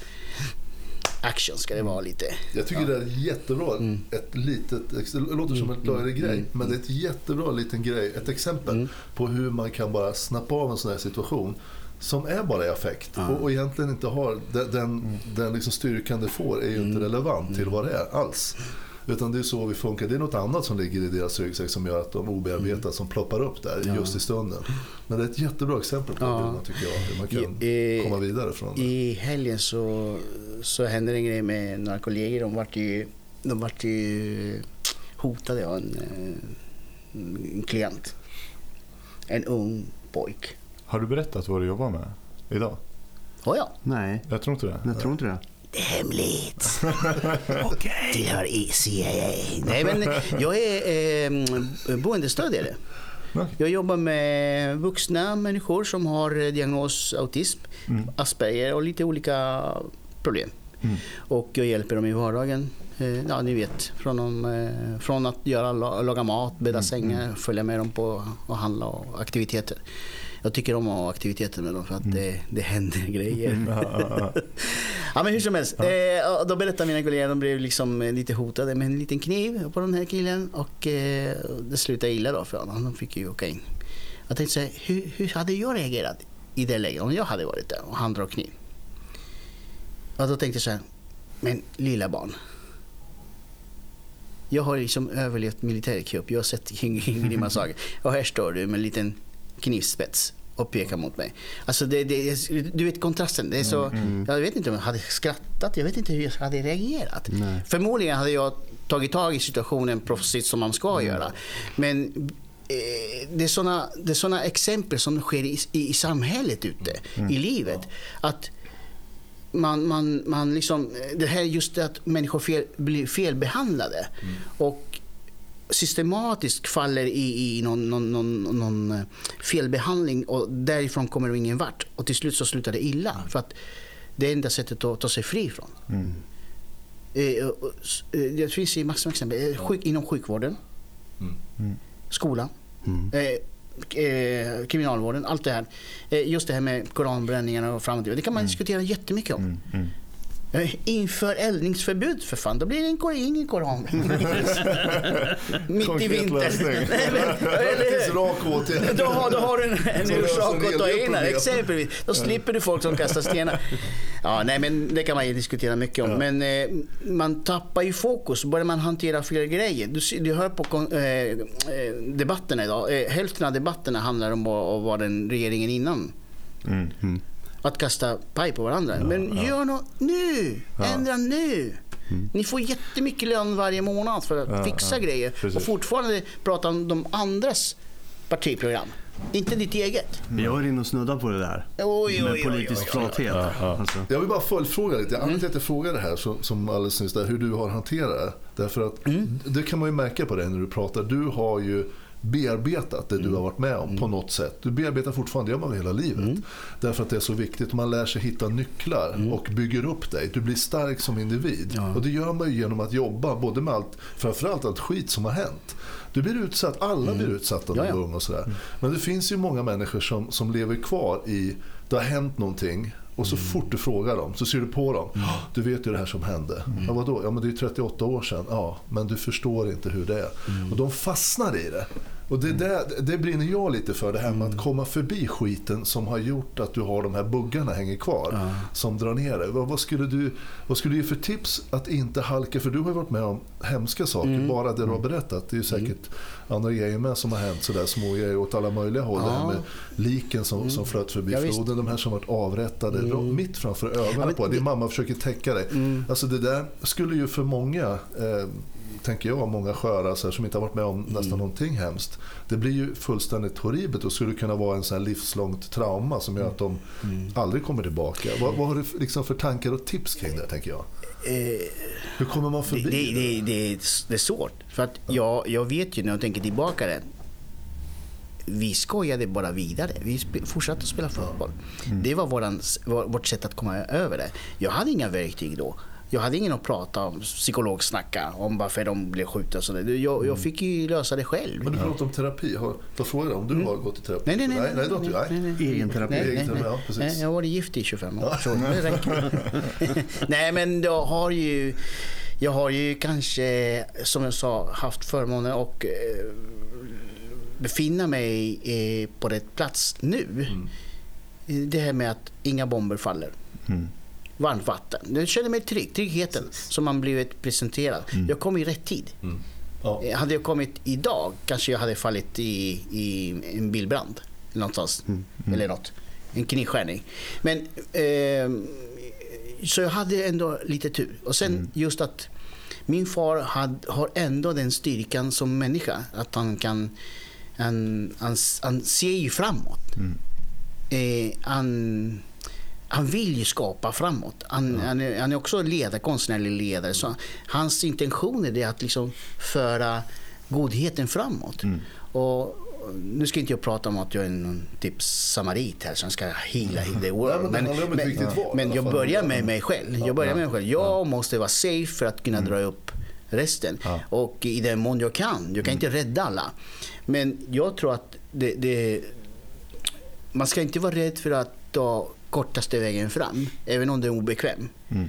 Action ska det vara lite. Jag tycker det är jättebra. Mm. Ett litet, det låter som en löjlig grej, men det är ett jättebra liten grej. Ett exempel Mm. på hur man kan bara snappa av en sån här situation som är bara i affekt och, och egentligen inte har den, den, Mm. den liksom styrkan det får är ju inte relevant till vad det är alls. Utan det är så vi funkar. Det är något annat som ligger i deras ryggsäck som gör att de obearbetat Mm. som ploppar upp där just i stunden. Men det är ett jättebra exempel på Ja. man tycker jag, hur man kan I- eh, komma vidare från det. I helgen så, så hände det en grej med några kollegor. De vart ju, de vart ju hotade av en, eh, en klient. En ung pojk. Har du berättat vad du jobbar med idag? Oh ja. Nej, Jag tror inte det. jag tror inte det. Det är hemligt. Okej. Tillhör CIA. Nej, men jag är eh, boendestödjare. Jag jobbar med vuxna människor som har eh, diagnos autism, Asperger och lite olika problem. Mm. Och jag hjälper dem i vardagen. Eh, Ja, ni vet, från, dem, eh, från att göra, laga mat, bädda sängar, följa med dem på och handla och aktiviteter. Jag tycker om att ha aktiviteter med dem för att det, det händer grejer. Ja, ja, men hur som helst. Eh, då berättade mina kollegor, de blev liksom lite hotade med en liten kniv på den här killen och eh, det slutade illa då för honom. De fick ju åka in. Jag tänkte så här, hur, hur hade jag reagerat i det läget om jag hade varit där och han drar kniv? Och då tänkte jag så här, men lilla barn. Jag har liksom överlevt militärkupp, jag har sett grymma saker. Och här står du med en liten knivspets och pekar mot mig. Alltså det, det, du vet kontrasten. Det är så, Jag vet inte om jag hade skrattat, jag vet inte hur jag hade reagerat. Nej. Förmodligen hade jag tagit tag i situationen proffsigt som man ska göra. Men eh, det är såna, det är såna exempel som sker i, i, i samhället ute, i livet. Att man, man, man liksom, det här just att människor fel, blir felbehandlade och systematiskt faller i, i någon, någon, någon, någon eh, felbehandling och därifrån kommer de ingen vart. Och till slut så slutar det illa. För att det är enda sättet att ta sig fri ifrån. Mm. Eh, eh, Det finns ju massor av exempel. Sjuk, inom sjukvården, Mm. skolan, eh, eh, kriminalvården, allt det här. Just det här med koranbränningarna och fram och tillbaka. Det kan man diskutera jättemycket om. Mm. Mm. Eh, Inför eldningsförbud för fan, då blir det en ingen koranbränning. Mitt i Konkret vintern. Det finns hur? rak åtgärd. Då har, då har du en, en orsak en att ta in här, exempelvis. Då slipper du folk som kastar stenar. Ja, nej, men det kan man ju diskutera mycket om. Men eh, man tappar ju fokus. Börjar man hantera fel grejer. Du, du hör på kon- eh, eh, debatterna idag. Eh, hälften av debatterna handlar om vad, vad den regeringen innan. Mm. Att kasta paj på varandra. Men gör något nu! Ändra nu! Ni får jättemycket lön varje månad för att Ja, fixa ja. grejer Precis. och fortfarande prata om de andras partiprogram. Inte ditt eget. Jag var inne och snuddade på det där. Oj, med oj, politisk oj, flathet. Ja, ja. Alltså. Jag vill bara följdfråga lite. Anledningen till att jag frågar det här som, som alldeles nyss, där, hur du har hanterat det. Därför att det kan man ju märka på dig när du pratar. Du har ju bearbetat det du har varit med om på något sätt. Du bearbetar fortfarande, det gör man hela livet. Därför att det är så viktigt. Man lär sig hitta nycklar och bygger upp dig. Du blir stark som individ. Ja. Och det gör man genom att jobba både med allt, framförallt allt skit som har hänt. Du blir utsatt, alla blir utsatta när ja. är unga och sådär. Men det finns ju många människor som, som lever kvar i, det har hänt någonting och så fort du frågar dem så ser du på dem. Du vet ju det här som hände. Ja, vadå? Ja, men det är ju 38 år sedan. Ja, men du förstår inte hur det är. Och de fastnar i det. Och det, där, det brinner jag lite för, det här med att komma förbi skiten som har gjort att du har de här buggarna hänger kvar. Som drar ner dig. Vad, vad, skulle du, vad skulle du ge för tips att inte halka? För du har ju varit med om hemska saker, bara det du har berättat. Det är ju säkert andra grejer med som har hänt, sådär små grejer åt alla möjliga håll. Det här Ja. med liken som, som flöt förbi Ja, visst. floden, de här som varit avrättade ra- mitt framför ögonen men på. Din det- mamma försöker täcka dig. Alltså det där skulle ju för många, eh, tänker jag, många sköra så här, som inte har varit med om nästan någonting hemskt. Det blir ju fullständigt horribelt och skulle kunna vara en sån livslångt trauma som gör att de aldrig kommer tillbaka. Vad, vad har du liksom för tankar och tips kring det, tänker jag? Eh, Hur kommer man det, förbi det, det, det, det är svårt. För att jag, jag vet ju när jag tänker tillbaka det. Vi skojade bara vidare. Vi fortsatte att spela fotboll. Det var våran, vår- vårt sätt att komma över det. Jag hade inga verktyg då. Jag hade ingen att prata om, psykologsnacka om varför de blev skjutna. sådär. Jag, jag fick ju lösa det själv. Men du pratar om terapi. Har, frågar jag om du har gått i terapi? Nej, nej, nej. nej, nej, du. Nej. Egen terapi. Nej, nej, nej. ja, precis. nej, jag har varit gift i 25 år, så det räcker. nej, men jag har ju... Jag har ju kanske, som jag sa, haft förmånen att eh, befinna mig eh, på rätt plats nu. Eh, Det här med att inga bomber faller. Mm. Varmt vatten. Jag känner mig trygg. Tryggheten som man blivit presenterad. Jag kom i rätt tid. Ja. Eh, Hade jag kommit idag kanske jag hade fallit i, i en bilbrand. Någonstans. Eller något. En knivskärning. Men, ehm, så jag hade ändå lite tur. Och sen just att min far had, har ändå den styrkan som människa. Att han kan... Han, han, han ser ju framåt. Eh, han, han vill ju skapa framåt. Han, han, är, han är också ledare, konstnärlig ledare. Så hans intentioner är att liksom föra godheten framåt. Och nu ska inte jag prata om att jag är någon typ samarit här som ska heala the world. Men men alla jag börjar med mig själv. Jag börjar med mig själv. Jag måste vara safe för att kunna dra upp resten. Och i den mån jag kan. Jag kan inte rädda alla. Men jag tror att det, det, man ska inte vara rädd för att ta kortaste vägen fram. Även om det är obekväm. Mm.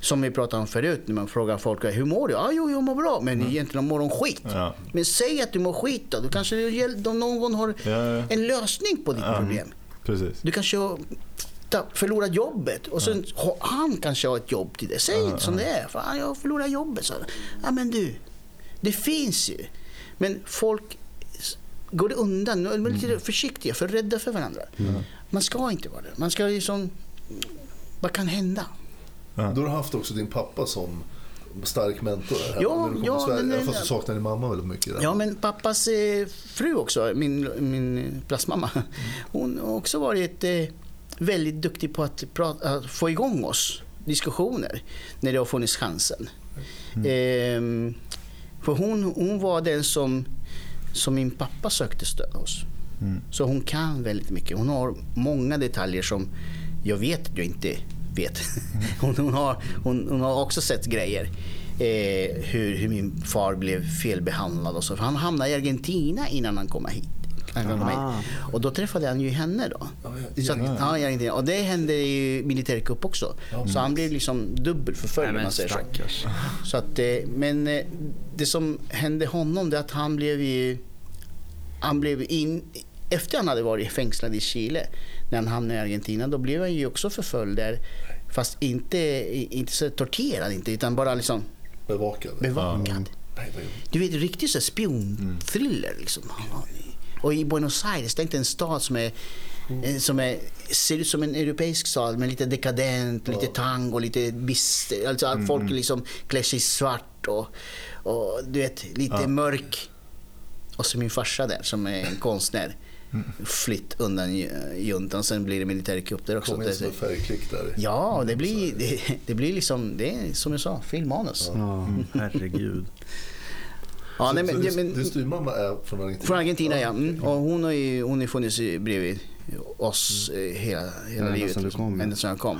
Som vi pratade om förut när man frågar folk hur mår du? Ja, jo, jag mår bra. Men egentligen mår de skit. Ja. Men säg att du mår skit då. Då kanske det då någon har Ja, ja. en lösning på ditt Ja. problem. Precis. Du kanske har förlorat jobbet och sen har han kanske har ett jobb till det. Säg inte som det är. Fan, jag förlorar jobbet. Så. Ja, men du, det finns ju. Men folk går undan. De är lite försiktiga, för rädda för varandra. Man ska inte vara det. Man ska liksom... Vad kan hända? Då har du haft också din pappa som stark mentor här Ja, när du kom ja, till Sverige. men- fast du saknar din mamma väldigt mycket. Där. Ja, men pappas eh, fru också, min, min plastmamma, hon har också varit eh, väldigt duktig på att, prata, att få igång oss diskussioner när det har funnits chansen. Ehm, för hon, hon var den som, som min pappa sökte stöd hos. Så hon kan väldigt mycket. Hon har många detaljer som jag vet att jag inte vet. Hon, hon, har, hon, hon har också sett grejer. Eh, hur, hur min far blev felbehandlad och så. För han hamnade i Argentina innan han kom hit. Hit. Och då träffade han ju henne då. Ja, ja, Så att, ja, i Argentina. Och det hände i militärkupp också. Så han blev liksom dubbelförföljd om man säger så. stackars. Så att, eh, men eh, det som hände honom det är att han blev ju... Han blev in, efter han hade varit fängslad i Chile, när han hamnade i Argentina, då blev han ju också förföljd där. Fast inte, inte så torterad, inte, utan bara liksom Bevakad. bevakad. Det? Du vet, riktigt så spionthriller liksom. Och i Buenos Aires, det är inte en stad som är eh, som är, ser ut som en europeisk stad men lite dekadent, lite tango, lite bister. Alltså att folk liksom klär sig svart och, och du vet, lite mörk. Och så min farsa där som är konstnär. Flytt undan ju- juntan, sen blir det militärkupp där också. Kom in Det- som en färgklick där. Ja, det blir, det, det blir liksom, det är som jag sa, filmmanus. Ja, herregud. Ja, nej, Så men, din, men, din styvmamma är från Argentina? Från Argentina ja. Mm. Och hon har ju hon funnits i- bredvid oss eh, hela, hela Ända livet. sedan kom, ja. Ända sedan jag kom.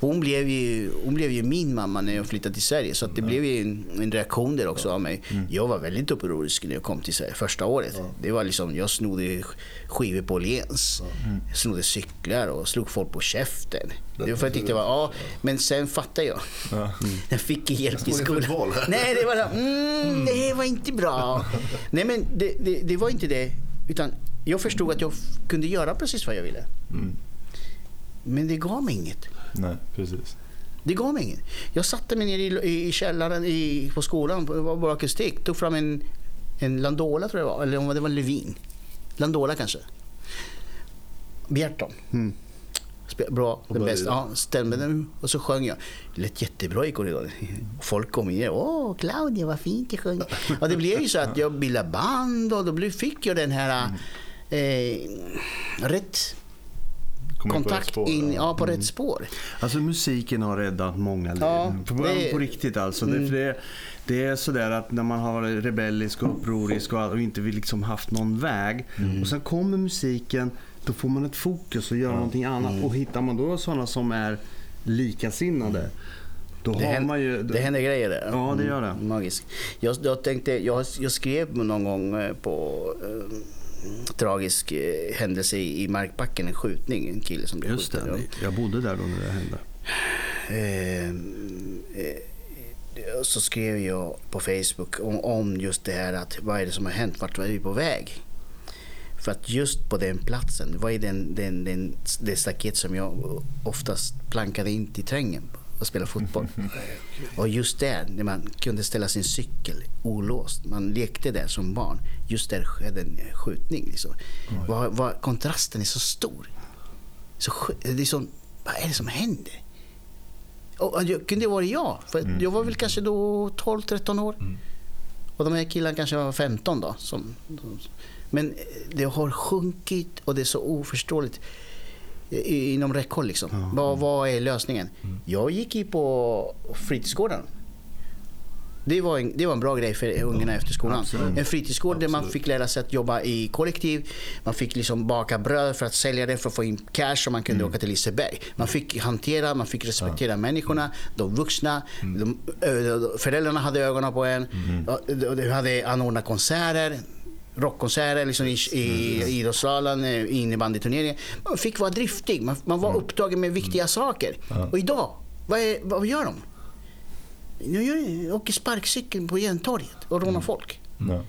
Hon blev, ju, hon blev ju min mamma när jag flyttade till Sverige. Så det blev ju en, en reaktion där också av mig. Jag var väldigt upprorisk när jag kom till Sverige första året. Det var liksom, jag snodde sk- skivor på Åhléns. Jag snodde cyklar och slog folk på käften. Det var för att jag var, ja. Men sen fattade jag. Jag fick hjälp i skolan. Nej, det var så, mm, det var inte bra. Nej, men det, det, det var inte det. Utan jag förstod att jag kunde göra precis vad jag ville. Men det gav mig inget. Nej, precis. Det gav mig inget. Jag satte mig ner i, i källaren i, på skolan, var bara akustik, tog fram en, en Landola tror jag var, eller om det var Levin. Landola kanske. Bjärton. Spe- Bra, den bästa. Ja, stämde den och så sjöng jag. Det lät jättebra i korridoren. Folk kom in och åh Claudia vad fint du sjöng. Och det blev ju så att jag bildade band och då blev, fick jag den här eh, rätt in på rätt kontakt spår, in, ja. ja, på rätt spår. Alltså musiken har räddat många liv. Ja, på, det- på riktigt alltså. Det, för det, det är sådär att när man har varit rebellisk och upprorisk och, och inte vill liksom haft någon väg. Och sen kommer musiken, då får man ett fokus och gör någonting annat. Och hittar man då sådana som är likasinnade. Då Det, har händer, man ju... det händer grejer där. Ja, det gör det. Mm, Magiskt. Jag, jag, tänkte, jag, jag skrev någon gång eh, på eh, tragisk eh, händelse i, i Markbacken, en skjutning, en kille som blev Just skjuten. det, jag bodde där då när det hände. Eh, eh, så skrev jag på Facebook om, om just det här att vad är det som har hänt, vart är vi på väg? För att just på den platsen, vad är den, den, den, det staket som jag oftast plankade in till trängen och spelade fotboll. Och just där, när man kunde ställa sin cykel olåst, man lekte där som barn. Just där skedde en skjutning. Liksom. Vad, vad, kontrasten är så stor. Så, sk- det är som, vad är det som händer? Och jag, kunde det vara jag? För jag var väl kanske då 12-13 år. Och de här killarna kanske var 15 då. Som, de, men det har sjunkit och det är så oförståeligt. i- inom räckhåll. Liksom. Vad, vad är lösningen? Jag gick ju på fritidsgården. Det var, en, det var en bra grej för ungarna efter skolan. En fritidsgård där man fick lära sig att jobba i kollektiv. Man fick liksom baka bröd för att sälja det för att få in cash så man kunde åka till Liseberg. Man fick hantera, man fick respektera människorna, de vuxna. De, ö, föräldrarna hade ögonen på en. Ja, de- De hade anordnat konserter. Rockkonserter liksom i, i idrottshallen, eh, innebandyturneringar. Man fick vara driftig, man, man var upptagen med viktiga saker. Och idag, vad, är, vad gör de? Nu åker sparkcykeln på Järntorget och rånar folk. Ja.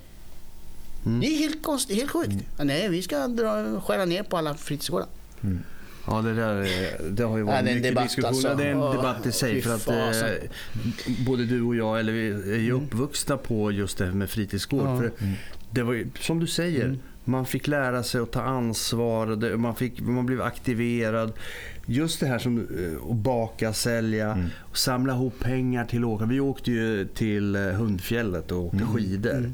Det är helt konstigt, helt sjukt. Ja, nej, vi ska dra, skära ner på alla fritidsgårdar. Ja, det där är- det har ju Ja, varit en mycket debatt, diskussioner. alltså. Det är en debatt i sig. För att eh, både du och jag eller vi är ju uppvuxna på just det här med fritidsgård. Ja. För det var ju, som du säger, man fick lära sig att ta ansvar. Man, fick, man blev aktiverad. Just det här som eh, att baka, sälja, och samla ihop pengar till att åka. Vi åkte ju till eh, Hundfjället och åkte skidor.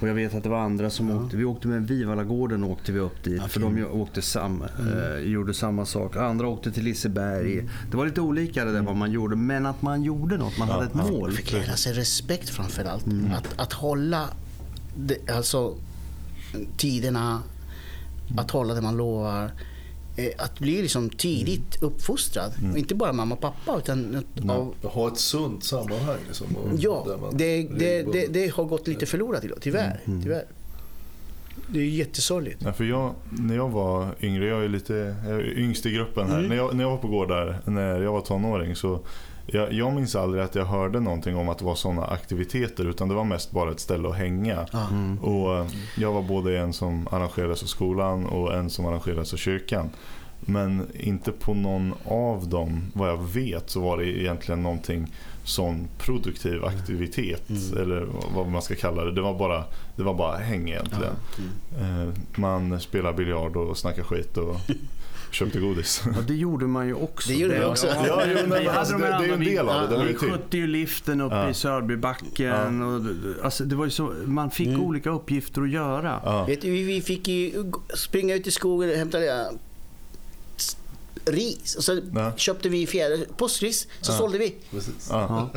Och jag vet att det var andra som åkte. Vi åkte med Vivalagården åkte vi upp dit. För de åkte sam, eh, gjorde samma sak. Andra åkte till Liseberg. Det var lite olika det där vad man gjorde. Men att man gjorde något. Man hade ett mål. Man fick lära sig respekt framför allt. Att, att hålla det, alltså, tiderna, att hålla det man lovar. Eh, Att bli liksom tidigt uppfostrad. Och inte bara mamma och pappa utan av, Ha ett sunt sammanhang. Liksom, Ja, det, det, det, det har gått lite förlorat idag, tyvärr. tyvärr. Det är jättesorgligt. Ja, för jag, när jag var yngre, jag är lite jag är yngst i gruppen här. När, jag, när jag var på gård där, när jag var tonåring så jag, jag minns aldrig att jag hörde någonting om att det var sådana aktiviteter utan det var mest bara ett ställe att hänga. Ja. Och eh, jag var både en som arrangerades av skolan och en som arrangerades av kyrkan. Men inte på någon av dem, vad jag vet, så var det egentligen någonting sån produktiv aktivitet. Eller vad man ska kalla det. Det var bara, det var bara häng egentligen. Eh, Man spelar biljard och snackar skit och köpte godis. Ja, det gjorde man ju också. Det gjorde vi också. Ja, jo, men vi hade alltså, de det- det är ju en del av det, det vi- skötte ju liften uppe Ja. i Sörbybacken. Och, alltså, det var ju så, man fick olika uppgifter att göra. Ja. Vet du, vi, vi fick ju springa ut i skogen och hämta ja, ris. Och så Ja. köpte vi fjäder, påskris, så sålde vi. Ja.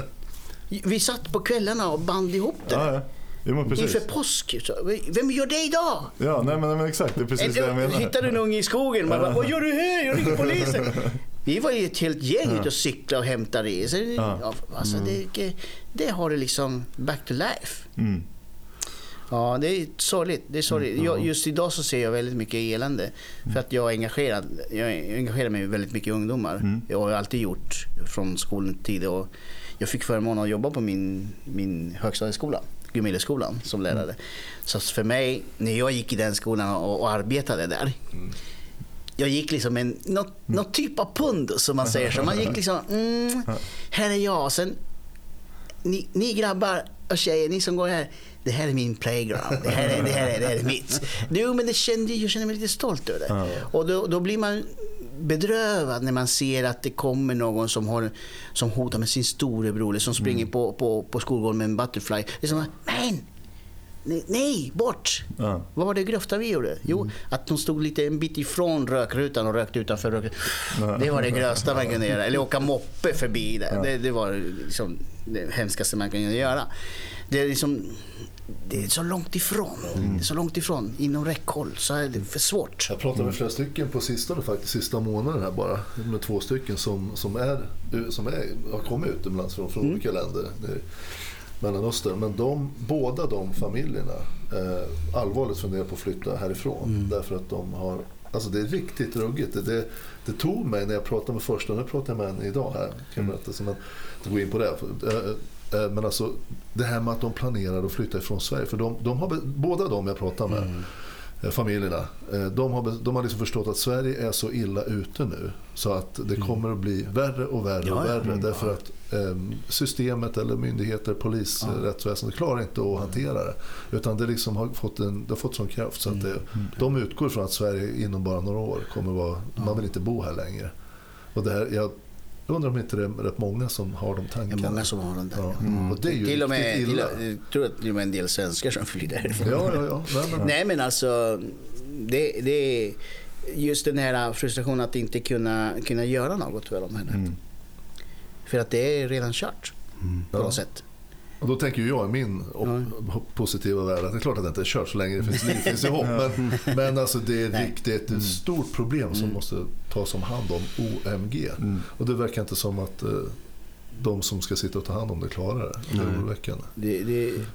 Vi satt på kvällarna och band ihop det. Ja, ja. Jo. Inför påsk. Så, Vem gör det idag? Ja, nej, men, nej, men exakt. Det är precis det jag menar. Hittar du en unge i skogen? Man bara, vad gör du här? Jag ringer polisen. Vi var ju ett helt gäng ute och cyklade och hämtade ris. Ja. Alltså, det, det har det liksom back to life. Mm. Ja, det är sorgligt. Det är sorgligt. Jag, just idag så ser jag väldigt mycket elände. För att jag är engagerad. Jag engagerar mig väldigt mycket i ungdomar. Jag har alltid gjort från skoltid. Och jag fick förmånen att jobba på min, min högstadieskola, Gumilleskolan, som lärare. Så för mig, när jag gick i den skolan och, och arbetade där. Jag gick liksom en något, något typ av pund som man säger så. Man gick liksom, mm, här är jag. Sen ni, ni grabbar och tjejer, ni som går här. Det här är min playground. Det här är, det här är, det här är mitt. Jo, men det kände, jag känner mig lite stolt över det. Och då, då blir man bedrövad när man ser att det kommer någon som, har, som hotar med sin storebror eller som springer på, på, på skolgården med en butterfly. Det är som, men! Nej, bort! Ja. Vad var det grövsta vi gjorde? Jo, att de stod lite en bit ifrån rökrutan och rökte utanför rökrutan. Det var det grövsta man kunde göra. Eller åka moppe förbi där. Det, det var liksom det hemskaste man kunde göra. Det är liksom... Det är så långt ifrån. Är så långt ifrån. Inom räckhåll så är det för svårt. Jag pratade med flera stycken på sistone faktiskt, sista månaden här bara. Med två stycken som, som, är, som är, har kommit utomlands från, från olika länder. Är Mellanöstern. Men de, båda de familjerna eh, allvarligt funderar på att flytta härifrån. Därför att de har Alltså det är riktigt ruggigt. Det, det, det tog mig när jag pratade med första, nu pratar jag med en idag här. Kan jag berätta, så inte gå in på det. Eh, eh, Men alltså det här med att de planerar att flytta ifrån Sverige. För de, de har, båda de jag pratar med, eh, familjerna, eh, de har, de har liksom förstått att Sverige är så illa ute nu. Så att det kommer att bli värre och värre Ja, och ja. värre. Därför att eh, systemet eller myndigheter, polis, ja. rättsväsendet klarar inte att hantera det. Utan det liksom har fått, en, det har fått sån kraft så att det, de utgår från att Sverige inom bara några år kommer vara, man vill inte bo här längre. Och det här, jag undrar om inte det är rätt många som har de Det är tankarna. många som har den där. Ja. ja. Och det är ju till och med, riktigt till, illa. jag tror att till och med en del svenskar som flyr därifrån. Ja, ja, ja. Nej, men, Nej men alltså, det, det, just den här frustrationen att inte kunna, kunna göra något för. Här. Mm. För att det är redan kört på Ja. något sätt. Och då tänker jag i min op- positiva värld att det är klart att det inte är kört så länge det finns liv, finns det hopp. Men, men alltså det är riktigt ett stort problem som måste tas om hand om OMG. Mm. Och det verkar inte som att eh, de som ska sitta och ta hand om det klarar det. Det är oroväckande.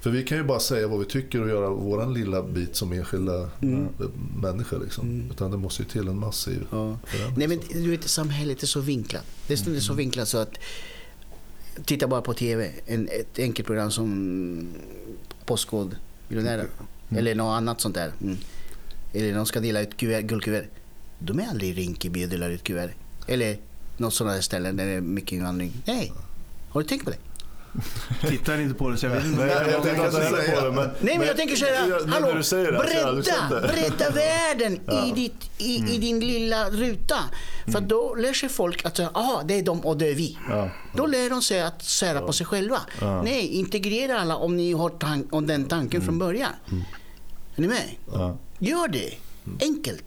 För vi kan ju bara säga vad vi tycker och göra vår lilla bit som enskilda Mm. eh, människor. Liksom. Mm. Utan det måste ju till en massiv ja. förändring. Nej men du vet, samhället är så vinklat. Det är så vinklat så att titta bara på TV, en, ett enkelt program som Postkodmiljonären Mm. eller något annat sånt där. Mm. Eller de ska dela ut kuvert, guldkuvert. De är aldrig i Rinkeby och delar ut kuvert. Eller något sådant där ställen där det är mycket invandring. Nej, har du tänkt på det? Tittar inte på det så jag vet inte. Nej, jag, jag inte heller på det. Men, Nej men jag tänker så här, jag- hallå, när du säger det, alltså, jag bredda, bredda världen i, ditt, i, Mm. i din lilla ruta. För då lär sig folk att ah, det är de och det är vi. Ja. Då lär de sig att sära på sig själva. Ja. Mm. Nej, integrera alla om ni har tan- om den tanken från början. Är ni med? Ja. Gör det. Enkelt.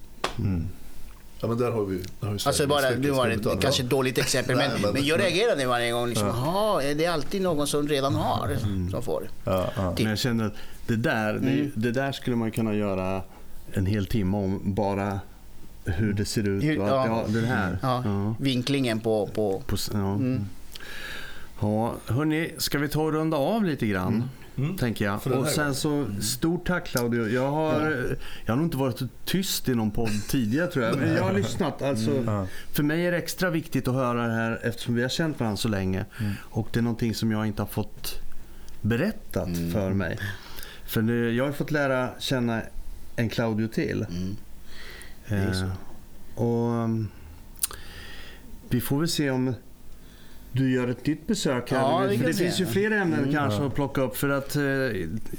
Ja, men där har vi, där har vi Alltså bara, det var allt. kanske ett dåligt exempel men, Nej, men- men jag reagerade varje gång. Liksom, "Jaha, är det alltid någon som redan har som får? Ja, ja. Men jag känner att det där, det, är ju- det där skulle man kunna göra en hel timme om bara hur det ser ut. Hur- och att, ja. ja. det här. Ja, Ja. Vinklingen på, på På, ja. Mm. Ja, hörni, ska vi ta och runda av lite grann? Mm. Tänker jag. Och sen så, stort tack Claudio. Jag har, jag har nog inte varit så tyst i någon podd tidigare tror jag. Men jag har lyssnat. Alltså, Ja. För mig är det extra viktigt att höra det här eftersom vi har känt varandra så länge. Och det är någonting som jag inte har fått berättat för mig. För nu, jag har fått lära känna en Claudio till. Mm. är så. Eh, och vi får väl se om du gör ett nytt besök här. Ja, det se. finns ju fler ämnen Mm. kanske att plocka upp för att eh,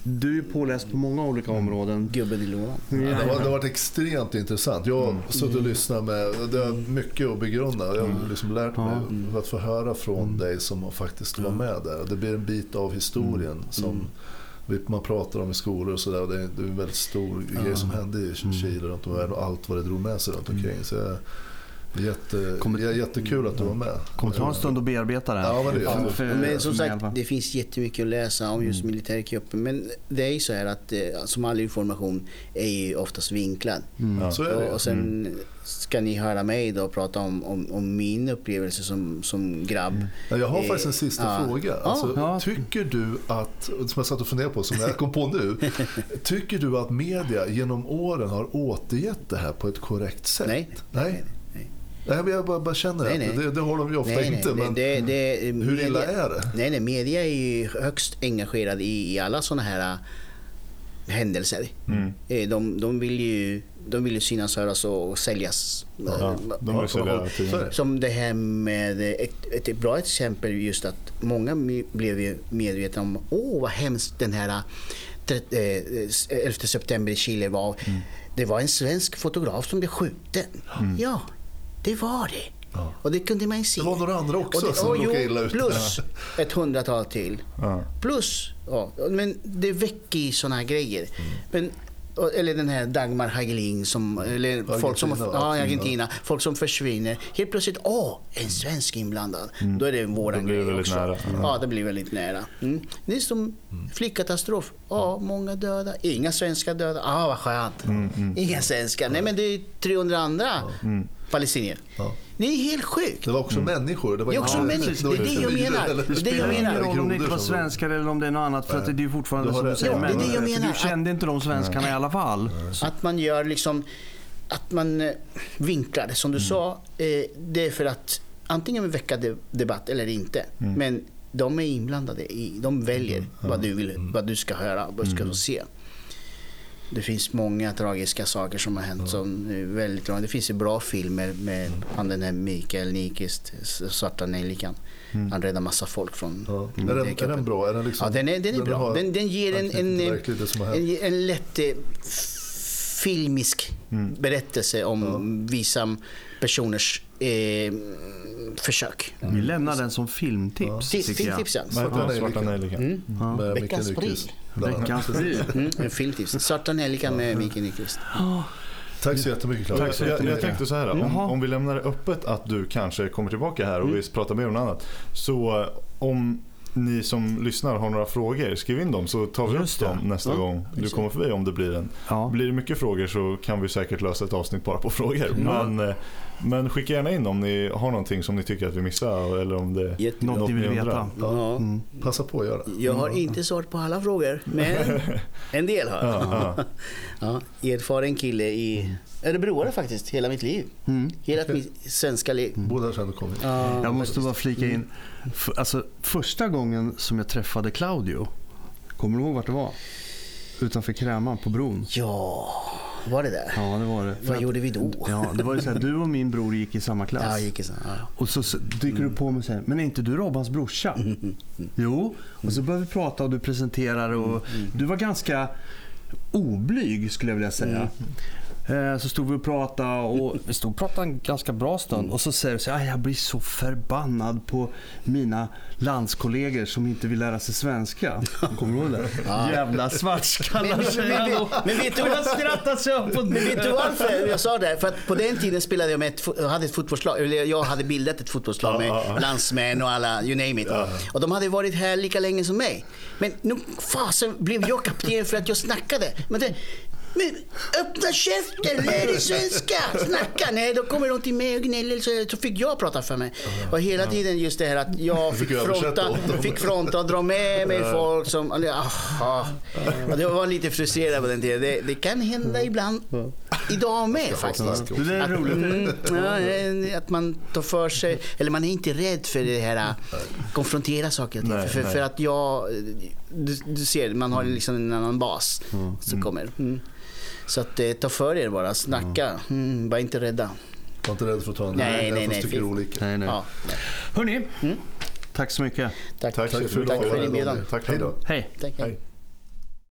du är påläst på många olika områden. gubben i lådan. Ja, det, har, det har varit extremt intressant. Jag har suttit och lyssnat med, det är mycket att begrunda. Jag har liksom lärt mig att få höra från dig som faktiskt var med där. Det blir en bit av historien som man pratar om i skolor och sådär. Det, är- det är en väldigt stor grej som hände i Chile runt om världen och allt vad det drog med sig runt omkring. Så jag, jätte, Kommer- ja, jättekul att du var med. kommer ta en stund att bearbeta det här. Ja, men det gör För- Men som sagt, det finns jättemycket att läsa om just militärkuppen. Men det är ju så här att eh, som all information är ju oftast vinklad. Ja. Så är det Och, och sen ska ni höra mig då prata om, om, om min upplevelse som, som grabb. Ja, Jag har Eh, faktiskt en sista ja. fråga. Ja. Alltså, Ja. Tycker du att, som jag satt och funderade på, som jag kom på nu. tycker du att media genom åren har återgett det här på ett korrekt sätt? Nej. Nej? Nej. Men jag bara, bara känner Nej, att nej. Det, det har de ju ofta Nej, nej, inte. men det, det, hur illa är det? Nej, nej, media är ju högst engagerad i, i alla sådana här äh, händelser. Mm. Eh, De, de, vill ju, de vill ju synas, höras och säljas. Ja, de vill sälja. Som det här med ett, ett bra exempel just att många blev ju medvetna om åh vad hemskt den här tre- eh, 11 september i Chile var. Mm. Det var en svensk fotograf som blev skjuten. Ja, det var det. Ja. Och det kunde man se. Det var några andra också det- som råkade illa ut. Plus ett hundratal till. Ja. Plus, ja, men det väcker ju sådana grejer. Mm. Men, eller den här Dagmar Hagelin som, eller folk som, Argentina, ja. Argentina, folk som försvinner. Helt plötsligt, åh, en svensk inblandad. Då är det våran blir det grej också. nära. Ja, det blir väldigt nära. Mm. Det är som flygkatastrof. Ja, många döda. Inga svenskar döda. Ja, vad skönt. Inga svenskar. Nej, men det är 300 andra palestinier. Ja. Det är helt sjukt. Det var också människor. Det, var Det är också människor. Det är det jag menar. Det är det jag spelar ingen menar. roll om det inte var svenskar eller om det är något annat. För att det är ju fortfarande som du säger Ja, det är det jag menar. Du kände inte de svenskarna i alla fall. Att man gör liksom, att man eh, vinklar det. Som du sa, eh, det är för att antingen väcka de- debatt eller inte. Men de är inblandade i, de väljer vad, du vill, vad du ska höra, vad du ska få se. Det finns många tragiska saker som har hänt. Som är väldigt. Det finns ju bra filmer med han den här Mikael Nyqvist, Svarta nejlikan. Han räddar massa folk från Ja. Är, den, är den bra? Är den liksom, Ja, den är, den är bra. har Den, den ger en, en, en, en, lätt eh, filmisk berättelse om vissa personers eh, försök. Vi lämnar den som filmtips, jag. Filmtips, ja. Den? Svarta nejlikan? Mm. Veckans pris. Veckans pris. Mm, en filmtips. Svarta nejlikan med Mikael Nyqvist. Tack så jättemycket Claudia. Tack så jag, jag jättemycket. tänkte så här, om, om vi lämnar det öppet att du kanske kommer tillbaka här och vi pratar mer om något annat. Så om ni som lyssnar har några frågor, skriv in dem så tar vi Just upp det. dem nästa Ja, gång du kommer förbi om det blir en. Ja. Blir det mycket frågor så kan vi säkert lösa ett avsnitt bara på frågor. Ja. Men, eh, men skicka gärna in om ni har någonting som ni tycker att vi missar eller om det Jättebra. Något ni vill veta. Ja. Mm. Passa på att göra. Jag har inte svarat på alla frågor, men en del har jag. Ja, erfaren kille i Örebroare faktiskt, hela mitt liv. Mm. Hela mitt svenska liv. Båda har sedan du kom hit. Ja, Jag måste bara flika in. Mm. Alltså, första gången som jag träffade Claudio, kommer du ihåg vart det var? Utanför Kräman på bron. Ja, var det där? Ja, det var det. För Vad att- gjorde vi då? Ja, det var ju så här, du och min bror gick i samma klass. Ja, gick i så. Ja. Och så, så dyker du på mig och säger, men är inte du Robbans brorsa? Mm, Jo. Och så börjar vi prata och du presenterar och Mm, du var ganska oblyg skulle jag vilja säga. Eh, Så stod vi och pratade och vi stod och pratade en ganska bra stund och så säger du så här, "Aj, jag blir så förbannad på mina landskollegor som inte vill lära sig svenska. Kommer du ihåg det? Jävla svartskallar säger han men- då. men vet du- Och jag skrattar så jag på Men vet du varför jag sa det? För att på den tiden spelade jag med ett, hade ett fotbollslag, eller jag hade bildat ett fotbollslag med landsmän och alla, you name it. Och de hade varit här lika länge som mig. Men nu fasen blev jag kapten för att jag snackade. Men det, men öppna käften, lär dig svenska, snacka. Nej, då kommer de till mig och gnäller så, så fick jag prata för mig. Och hela tiden just det här att jag fick fronta, fick fronta och dra med mig folk som, aha. Det var lite frustrerad på den tiden. Det, det kan hända ibland, idag med faktiskt. Det där är roligt. Mm, att man tar för sig, eller man är inte rädd för det här att konfrontera saker och ting. För, för att jag, du, du ser, man har liksom en annan bas som kommer. Mm. Så att eh, ta för er bara, snacka, mm, var inte rädda. Var inte rädd för att ta en Nej, nej, nej, tycker olika. Nej, nej. Ja, Hörni, tack så mycket. tack. Tack för idag. Inbjudan. Tack Hej då. Hej. Tack, hej. Hej.